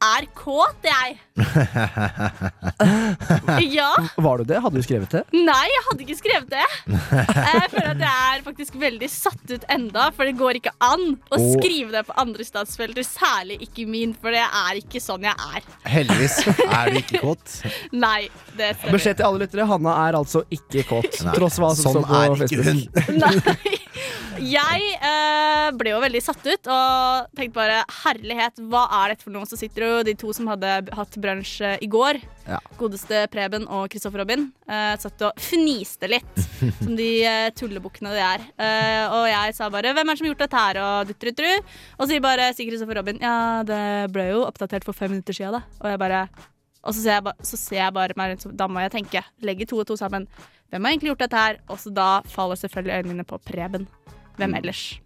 Er kåt, jeg. Ja. Var du det? Hadde du skrevet det? Nei, jeg hadde ikke skrevet det. Jeg føler at jeg er faktisk veldig satt ut enda, for det går ikke an å oh. skrive det på andre statsfelter, særlig ikke min, for det er ikke sånn jeg er. Heldigvis er du ikke kåt. Nei, det stemmer. Beskjed til alle lyttere, Hanna er altså ikke kåt. Nei, Tross hva som sånn står på Facebook. Nei. Jeg eh, ble jo veldig satt ut og tenkte bare herlighet, hva er dette for noe? som sitter jo de to som hadde hatt brunsj eh, i går, Ja. godeste Preben og Kristoffer Robin, Uh, satt og fniste litt, som de uh, tullebukkene de er. Uh, og jeg sa bare 'hvem er det som har gjort dette her', og duttruttru. Og så sier bare sier Kristoffer Robin 'ja, det ble jo oppdatert for fem minutter siden', da. Og jeg bare og så ser jeg, ba, så ser jeg bare meg rundt, så da må jeg tenke, legge to og to sammen. Hvem har egentlig gjort dette her? Og så da faller selvfølgelig øynene mine på Preben. Hvem ellers?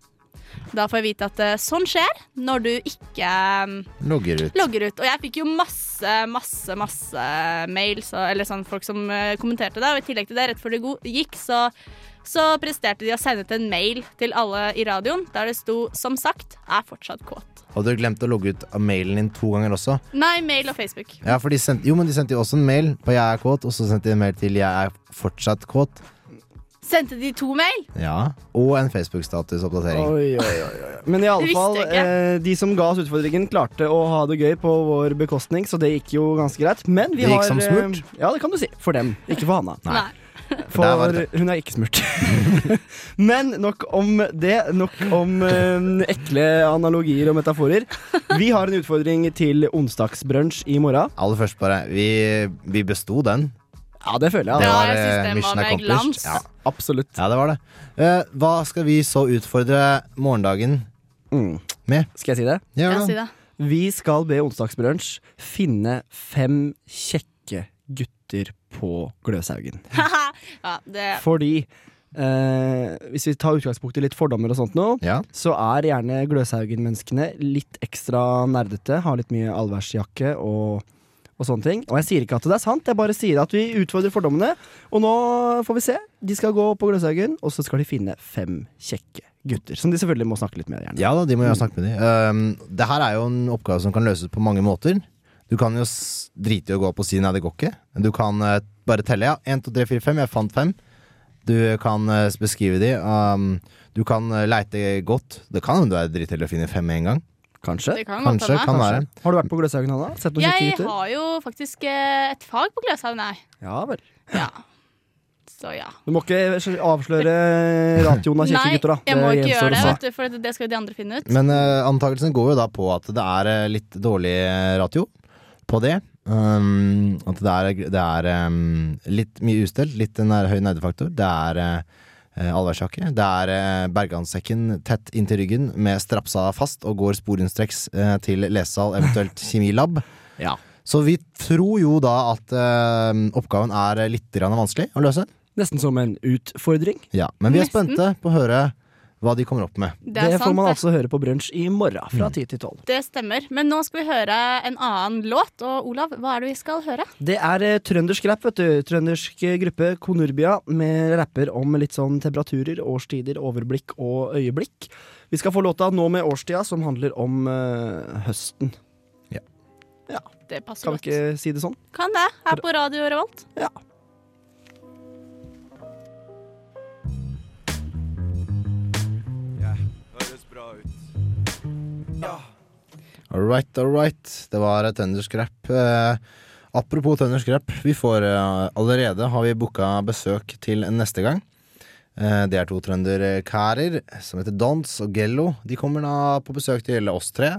Da får jeg vite at eh, sånn skjer når du ikke eh, Logger ut. logger ut. Og jeg fikk jo masse, masse, masse mails, og, eller sånn folk som eh, kommenterte det. Og i tillegg til det, rett før det gikk, så, så presterte de å sende ut en mail til alle i radioen der det sto 'som sagt er fortsatt kåt'. Hadde du glemt å logge ut av mailen din to ganger også? Nei, mail og Facebook. Ja, for de sendte, jo, men de sendte jo også en mail på 'jeg er kåt', og så sendte de en mail til 'jeg er fortsatt kåt'. Sendte de to mail? Ja, Og en Facebook-statusoppdatering. Oi, oi, oi, oi. Men i alle fall, eh, de som ga oss utfordringen, klarte å ha det gøy på vår bekostning, så det gikk jo ganske greit. Men vi Det gikk har som eh, smurt. Ja, det kan du si. For dem, ikke for Hanna. Nei. For For hun er ikke smurt. Men nok om det. Nok om eh, ekle analogier og metaforer. Vi har en utfordring til onsdagsbrunsj i morgen. Aller først bare Vi, vi besto den. Ja, det føler jeg. Det Ja, var jeg synes eh, mission accomplished. glans. Ja. Absolutt. ja, det var det. Uh, hva skal vi så utfordre morgendagen Mm. med? Skal jeg si det? Ja, jeg si det. Vi skal be onsdagsbrunsj finne fem kjekke gutter på Gløshaugen. ja, det Fordi eh, hvis vi tar utgangspunkt i litt fordommer og sånt nå, Ja. så er gjerne Gløshaugen-menneskene litt ekstra nerdete, har litt mye allværsjakke og, og sånne ting. Og jeg sier ikke at det er sant, jeg bare sier at vi utfordrer fordommene. Og nå får vi se. De skal gå på Gløshaugen, og så skal de finne fem kjekke gutter. Som de selvfølgelig må snakke litt med, gjerne. Ja da, de må jo snakke med de. Um, det her er jo en oppgave som kan løses på mange måter. Du kan jo drite i å gå opp og si nei, det går ikke. Du kan uh, bare telle, ja. 1, 2, 3, 4, 5. Jeg fant fem. Du kan uh, beskrive de. Um, du kan uh, leite godt. Det kan hende du er dritheldig å finne fem med en gang. Kanskje. Det kan godt Kanskje, hende. kan være. Har du vært på Gløshaugen, Hanna? Sett noen kjekke Jeg gutter? har jo faktisk eh, et fag på Gløshaugen, her. Ja vel. Ja. Så ja. Du må ikke avsløre ratioen av kjekke Nei, gutter, da. jeg må ikke gjenstår gjøre det, å se. vet du, for det skal jo de andre finne ut. Men uh, antakelsen går jo da på at det er eh, litt dårlig eh, ratio på det. Um, at det er, det er um, litt mye ustelt, litt en høy nerdefaktor. Det er uh, allværsjakke. Det er uh, berganssekken tett inntil ryggen med strapsa fast og går sporenstreks eh, til lesesal, eventuelt kjemilab. Ja. Så vi tror jo da at eh, oppgaven er litt vanskelig å løse. Nesten som en utfordring. Ja, Men vi er Nesten. spente på å høre hva de kommer opp med. Det Det, får man det. altså høre på brunsj i morgen fra fra 10 til 12. Det stemmer. Men nå skal vi høre en annen låt. Og Olav, hva er det vi skal høre? Det er eh, trøndersk rapp, vet du. Trøndersk eh, gruppe Konurbia med rapper om litt sånn temperaturer, årstider, overblikk og øyeblikk. Vi skal få låta Nå med årstida, som handler om eh, høsten. Det passer Kan vi ikke si det sånn? Kan det. Her på Radio Revolt. Ja. All right, all right. Det var Tønderskrap. Eh, apropos Tønderskrap, vi får eh, allerede har vi booka besøk til neste gang. Eh, det er to trønderkærer som heter Dons og Gello. De kommer da på besøk til oss tre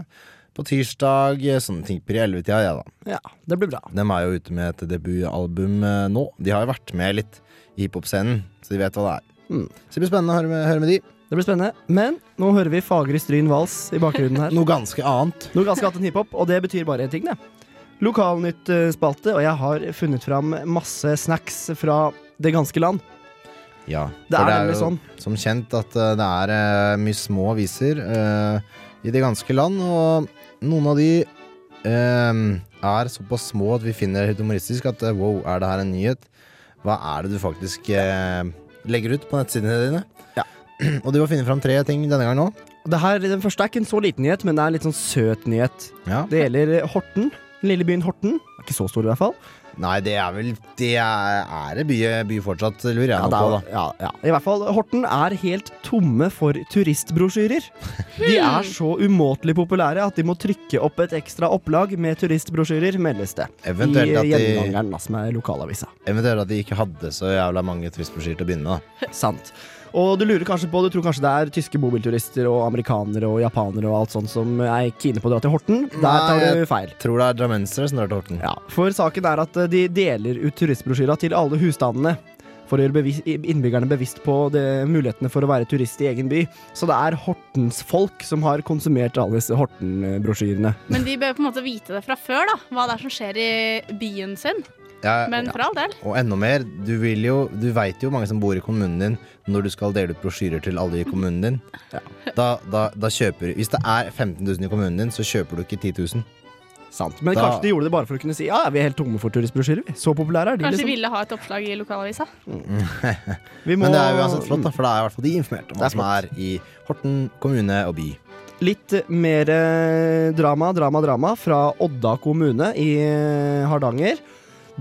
på tirsdag, sånn tipper i ellevetida, ja da. Ja, det blir bra. De er jo ute med et debutalbum eh, nå. De har jo vært med litt i hiphop-scenen, så de vet hva det er. Mm. Så det blir spennende å høre med, høre med de. Det blir spennende. Men nå hører vi Fagre Stryn Vals i bakgrunnen her. Noe ganske annet. Noe ganske annet enn hiphop, og det betyr bare én ting, det. Lokalnytt-spalte, og jeg har funnet fram masse snacks fra det ganske land. Ja, Det for er nemlig jo sånn. som kjent at eh, det er eh, mye små aviser uh, i det ganske land, og noen av de uh, er såpass små at vi finner det helt humoristisk at eh, wow, er det her en nyhet? Hva er det du faktisk eh, legger ut på nettsidene dine? og du har funnet fram tre ting denne gangen òg. Den første er ikke en så liten nyhet, men det er en litt sånn søt nyhet. Ja. Det gjelder Horten. Den lille byen Horten. Er Ikke så stor, i hvert fall. Nei, det er vel Det er, er det by, by fortsatt, lurer jeg Ja, på, da. ja, ja. I hvert fall, Horten er helt tomme for turistbrosjyrer. De er så umåtelig populære at de må trykke opp et ekstra opplag med turistbrosjyrer, meldes det. Eventuelt I at de- Gjengangeren, som er lokalavisa. Eventuelt at de ikke hadde så jævla mange turistbrosjyrer til å begynne med. Sant. Og du lurer kanskje på, du tror kanskje det er tyske bobilturister og amerikanere og japanere og alt sånt som er kine på å dra til Horten. Der tar Nei, feil. jeg. Tror det er drammensere som drar til Horten. Ja, for saken er at eh, de deler ut turistbrosjyra til alle husstandene. For å gjøre bevis innbyggerne bevisst på det, mulighetene for å være turist i egen by. Så det er Hortens folk som har konsumert alle disse Horten-brosjyrene. Men de bør på en måte vite det fra før, da. Hva det er som skjer i byen sin. Ja, Men for all del. Og enda mer, du vil jo Du veit jo mange som bor i kommunen din når du skal dele ut brosjyrer til alle i kommunen din. Da, da, da kjøper Hvis det er 15 000 i kommunen din, så kjøper du ikke 10 000. Sant. Men Da- kanskje de gjorde det bare for å kunne si ja, vi er helt tomme for turistbrosjyrer. vi. Så populære er de, Kanskje liksom. ville ha et oppslag i lokalavisa. Vi må- Men det er jo uansett flott, da, for da er i hvert fall de informert om hva som er i Horten kommune og by. Litt mer eh, drama, drama, drama fra Odda kommune i eh, Hardanger.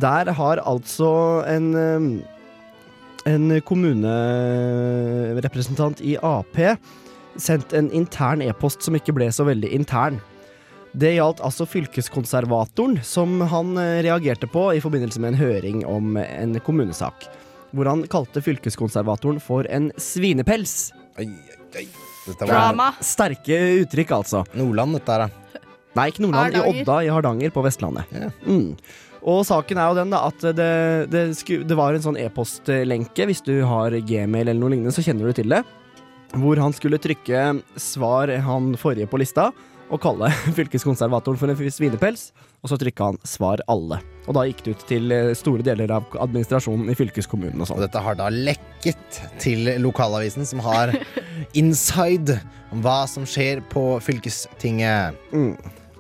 Der har altså en en kommunerepresentant i Ap sendt en intern e-post som ikke ble så veldig intern. Det gjaldt altså fylkeskonservatoren, som han eh, reagerte på i forbindelse med en høring om en kommunesak. Hvor han kalte fylkeskonservatoren for en svinepels. Dette var Drama. Sterke uttrykk, altså. Nordland, dette her, da. Nei, ikke Nordland. I Hardanger. Odda i Hardanger på Vestlandet. Mm. Og saken er jo den da at det, det, sku, det var en sånn e-postlenke. Hvis du har gmail eller noe lignende, så kjenner du til det. Hvor han skulle trykke svar han forrige på lista, og kalle fylkeskonservatoren for en svinepels. Og så trykka han svar alle. Og da gikk det ut til eh, store deler av administrasjonen i fylkeskommunen og sånn. dette har da lekket til lokalavisen, som har inside om hva som skjer på fylkestinget.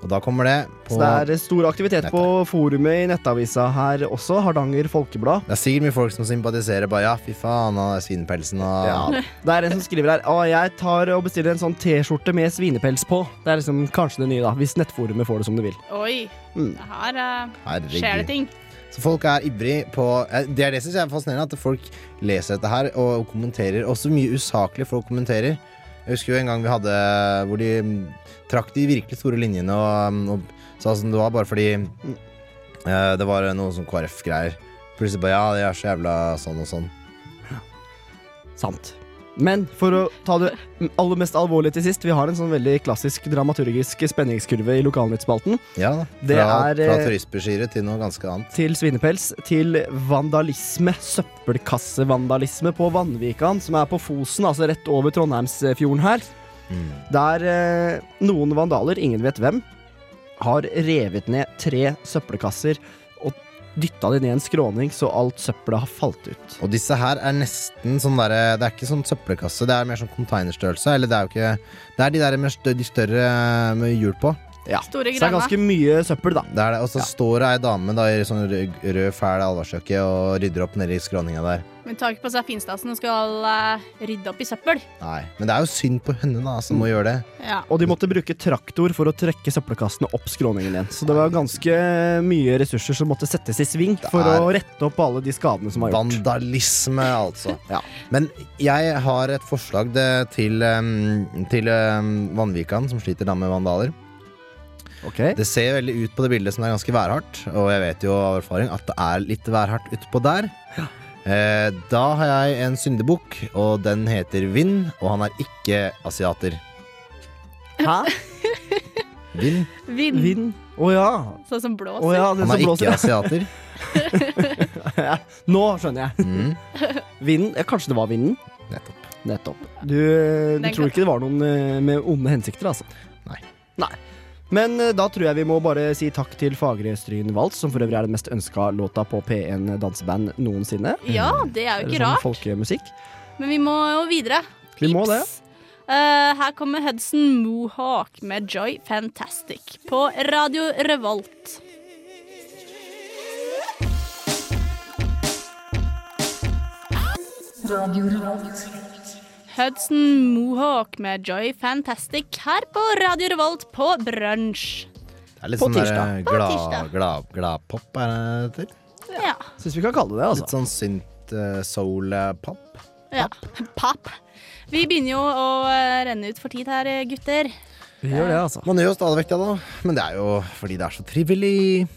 Og da kommer det på Så det er stor aktivitet på forumet i nettavisa her også, Hardanger Folkeblad. Det er sikkert mye folk som sympatiserer. Bare ja, fy faen, han er svinepelsen og Ja, det er en som skriver her Å, jeg tar og bestiller en sånn T-skjorte med svinepels på. Det er liksom kanskje det nye, da. Hvis nettforumet får det som det vil. Oi. Mm. Her uh, skjer det ting. Så folk er ivrig på eh, Det er det som er fascinerende, at folk leser dette her og kommenterer. Også mye usaklig folk kommenterer. Jeg husker jo en gang vi hadde hvor de mm, trakk de virkelig store linjene og, og sa som det var, bare fordi uh, det var noe sånn KrF-greier. Plutselig bare ja, de er så jævla sånn og sånn. Sant. Men for å ta det aller mest alvorlige til sist, vi har en sånn veldig klassisk dramaturgisk spenningskurve i lokalnyttspalten. Ja. Det Fra, er fra eh, til noe ganske annet. til svinepels til vandalisme, søppelkassevandalisme på Vanvikan, som er på Fosen, altså rett over Trondheimsfjorden her. Mm. Der eh, noen vandaler, ingen vet hvem, har revet ned tre søppelkasser dytta de ned en skråning så alt søppelet har falt ut. Og disse her er nesten sånn derre Det er ikke sånn søppelkasse, det er mer sånn containerstørrelse. Eller det er jo ikke Det er de der med stø, de større med hjul på. Ja. Store Så det er ganske mye søppel, da. Det er det. Og så står det ei dame da, i sånn rød, rød fæl alvorsjakke og rydder opp nedi skråninga der. Hun tar ikke på seg finstasen og skal eh, rydde opp i søppel. Nei. Men det er jo synd på henne, da, som må gjøre det. Ja. Og de måtte bruke traktor for å trekke søppelkassene opp skråningen igjen. Så det var ganske mye ressurser som måtte settes i sving for er- å rette opp alle de skadene som var gjort. Vandalisme, altså. Men jeg har et forslag det, til, um, til um, Vanvikan, som sliter da med vandaler. Det ser veldig ut på det bildet som det er ganske værhardt, og jeg vet jo av erfaring at det er litt værhardt utpå der. Eh, da har jeg en syndebukk, og den heter Vind, og han er ikke asiater. Hæ? Vind? Vind. Vind. Å ja. Sånn som blåser. Oh, ja, det Han er blåser, ikke asiater. Ja, Nå skjønner jeg. Mm. Vinden? Ja, kanskje det var vinden? Nettopp. Nettopp. Du, du tror ikke det var noen eh, med onde hensikter, altså? Nei. Nei. Men eh, da tror jeg vi må bare si takk til Fagre Stryn Vals, som for øvrig er den mest ønska låta på P1 danseband noensinne. Ja, det er jo ikke sånn rart. folkemusikk. Men vi må jo videre. Vi må det. Uh, her kommer Hudson Mohawk med Joy Fantastic på Radio Revolt. Radio Revolt. Hudson Mohawk med Joy Fantastic her på Radio Revolt på brunsj. Det er litt På sånn der, tirsdag. eh, På glad, tirsdag. glad, pop er det det heter? Ja. Syns vi kan kalle det det, altså. Litt sånn synt uh, soul-pop. ja. Papp. Vi begynner jo å eh, renne ut for tid her, gutter. Vi gjør det, altså. Man gjør jo stadig vekk det, da. Men det er jo fordi det er så trivelig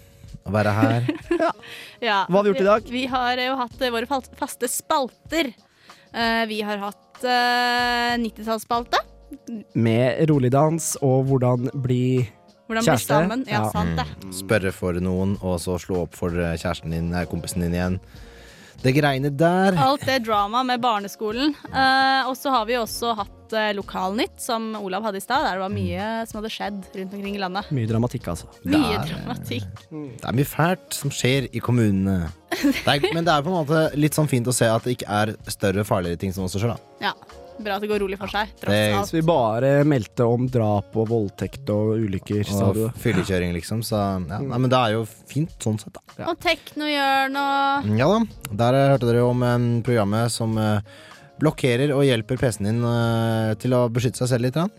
å være her. Ja, Hva har vi gjort i dag? Vi, vi har jo hatt eh, våre fal- faste spalter. Eh, vi har hatt uh, 90-tallsspalte. Med rolig dans og hvordan bli Hvordan bli kjæreste. sammen. Ja, sant det. Mm. Spørre for noen, og så slå opp for eh, kjæresten din, kompisen din igjen. Det greiene der. Alt det drama med barneskolen. Eh, og så har vi også hatt uh, Lokalnytt, som Olav hadde i stad, der det var mye som hadde skjedd rundt omkring i landet. Mye dramatikk, altså. Mye Der. dramatikk. Det er mye fælt som skjer i kommunene. Det er, men det er på en måte litt sånn fint å se at det ikke er større, farligere ting som også skjer, da. Ja, Bra at det går rolig for seg, Det- tross alt. Så vi bare meldte om drap og voldtekt og ulykker, sa du. Og fyllekjøring, liksom. Så ja, nei, men det er jo fint sånn sett, da. Og Teknohjørn og Ja da. Der eh, hørte dere om eh, programmet som eh, blokkerer og hjelper PC-en din eh, til å beskytte seg selv litt. grann.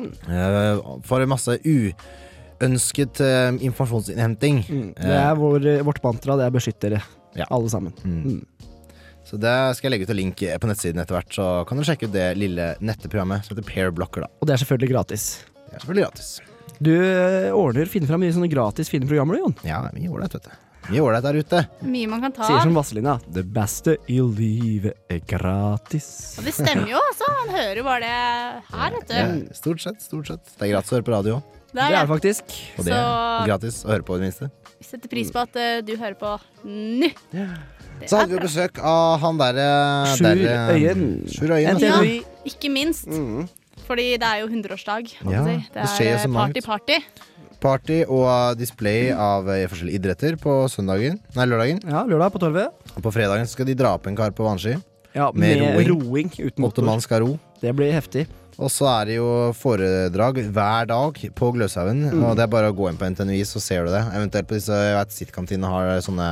Eh, for masse uønsket eh, informasjonsinnhenting. Det er vår, vårt mantra, det er beskyttere. Ja. Alle sammen. Mm. Så det skal jeg legge ut en link på nettsiden etter hvert, så kan dere sjekke ut det lille netteprogrammet som heter Pairblocker. Da. Og det er selvfølgelig gratis. Det er selvfølgelig gratis. Du øh, ordner, finner fram mye sånne gratis fine programmer, du, Jon. Ja, det er mye ålreit, vet du. Mye ålreit der ute. mye man kan ta. Sier som Vazelina. Det beste i livet er gratis. Og det stemmer jo, altså. Han hører jo bare det her, vet du. Ja, stort sett, stort sett. Det er gratis å høre på radio òg. Det er det. faktisk. Og det er Så- gratis å høre på, i det minste. Vi setter pris på at uh, du hører på nå. Så hadde vi jo besøk av han derre Sjur Øyen. Sjur Øyen. Altså. Ja, ikke minst. Fordi det er jo 100-årsdag. Ja, si. det skjer er så mangt. party-party. Party og display av eh, forskjellige idretter på søndagen. Nei, lørdagen. Ja, lørdag på Torvet. Og på fredagen skal de dra opp en kar på vannski. Ja, Med med, roing. roing. uten Åtte motor. mann skal ro. Det blir heftig. Og så er det jo foredrag hver dag på Gløshaugen. Mm. Og det er bare å gå inn på NTNUI, så ser du det. Eventuelt på disse jeg vet, Sittkantinene har sånne,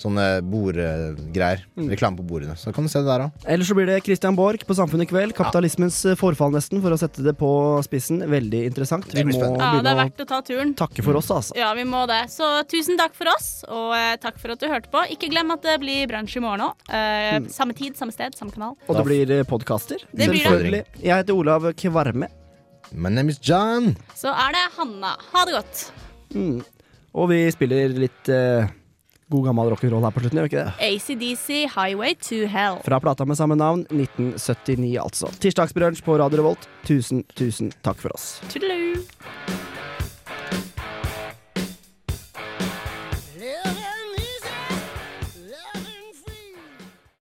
sånne bordgreier. Mm. Reklame på bordene. Så kan du se det der òg. Ellers så blir det Christian Borch på Samfunnet i kveld. Kapitalismens eh, forfall, nesten, for å sette det på spissen. Veldig interessant. Vi må. Ja, det er verdt å ta turen. takke for oss, altså. Ja, vi må det. Så tusen takk for oss, og eh, takk for at du hørte på. Ikke glem at det blir brunsj i morgen òg. Eh, Samme tid, samme sted, samme kanal. Og det blir podkaster. Det blir det. Selvfølgelig. Jeg heter Olav Kvarme. My name is John. Så er det Hanna. Ha det godt. Mm. Og vi spiller litt eh, god gammel rock'n'roll her på slutten, gjør vi ikke det? ACDC Highway to Hell. Fra plata med samme navn, 1979 altså. Tirsdagsbrunsj på Radio Revolt. Tusen, tusen takk for oss. Tudelu.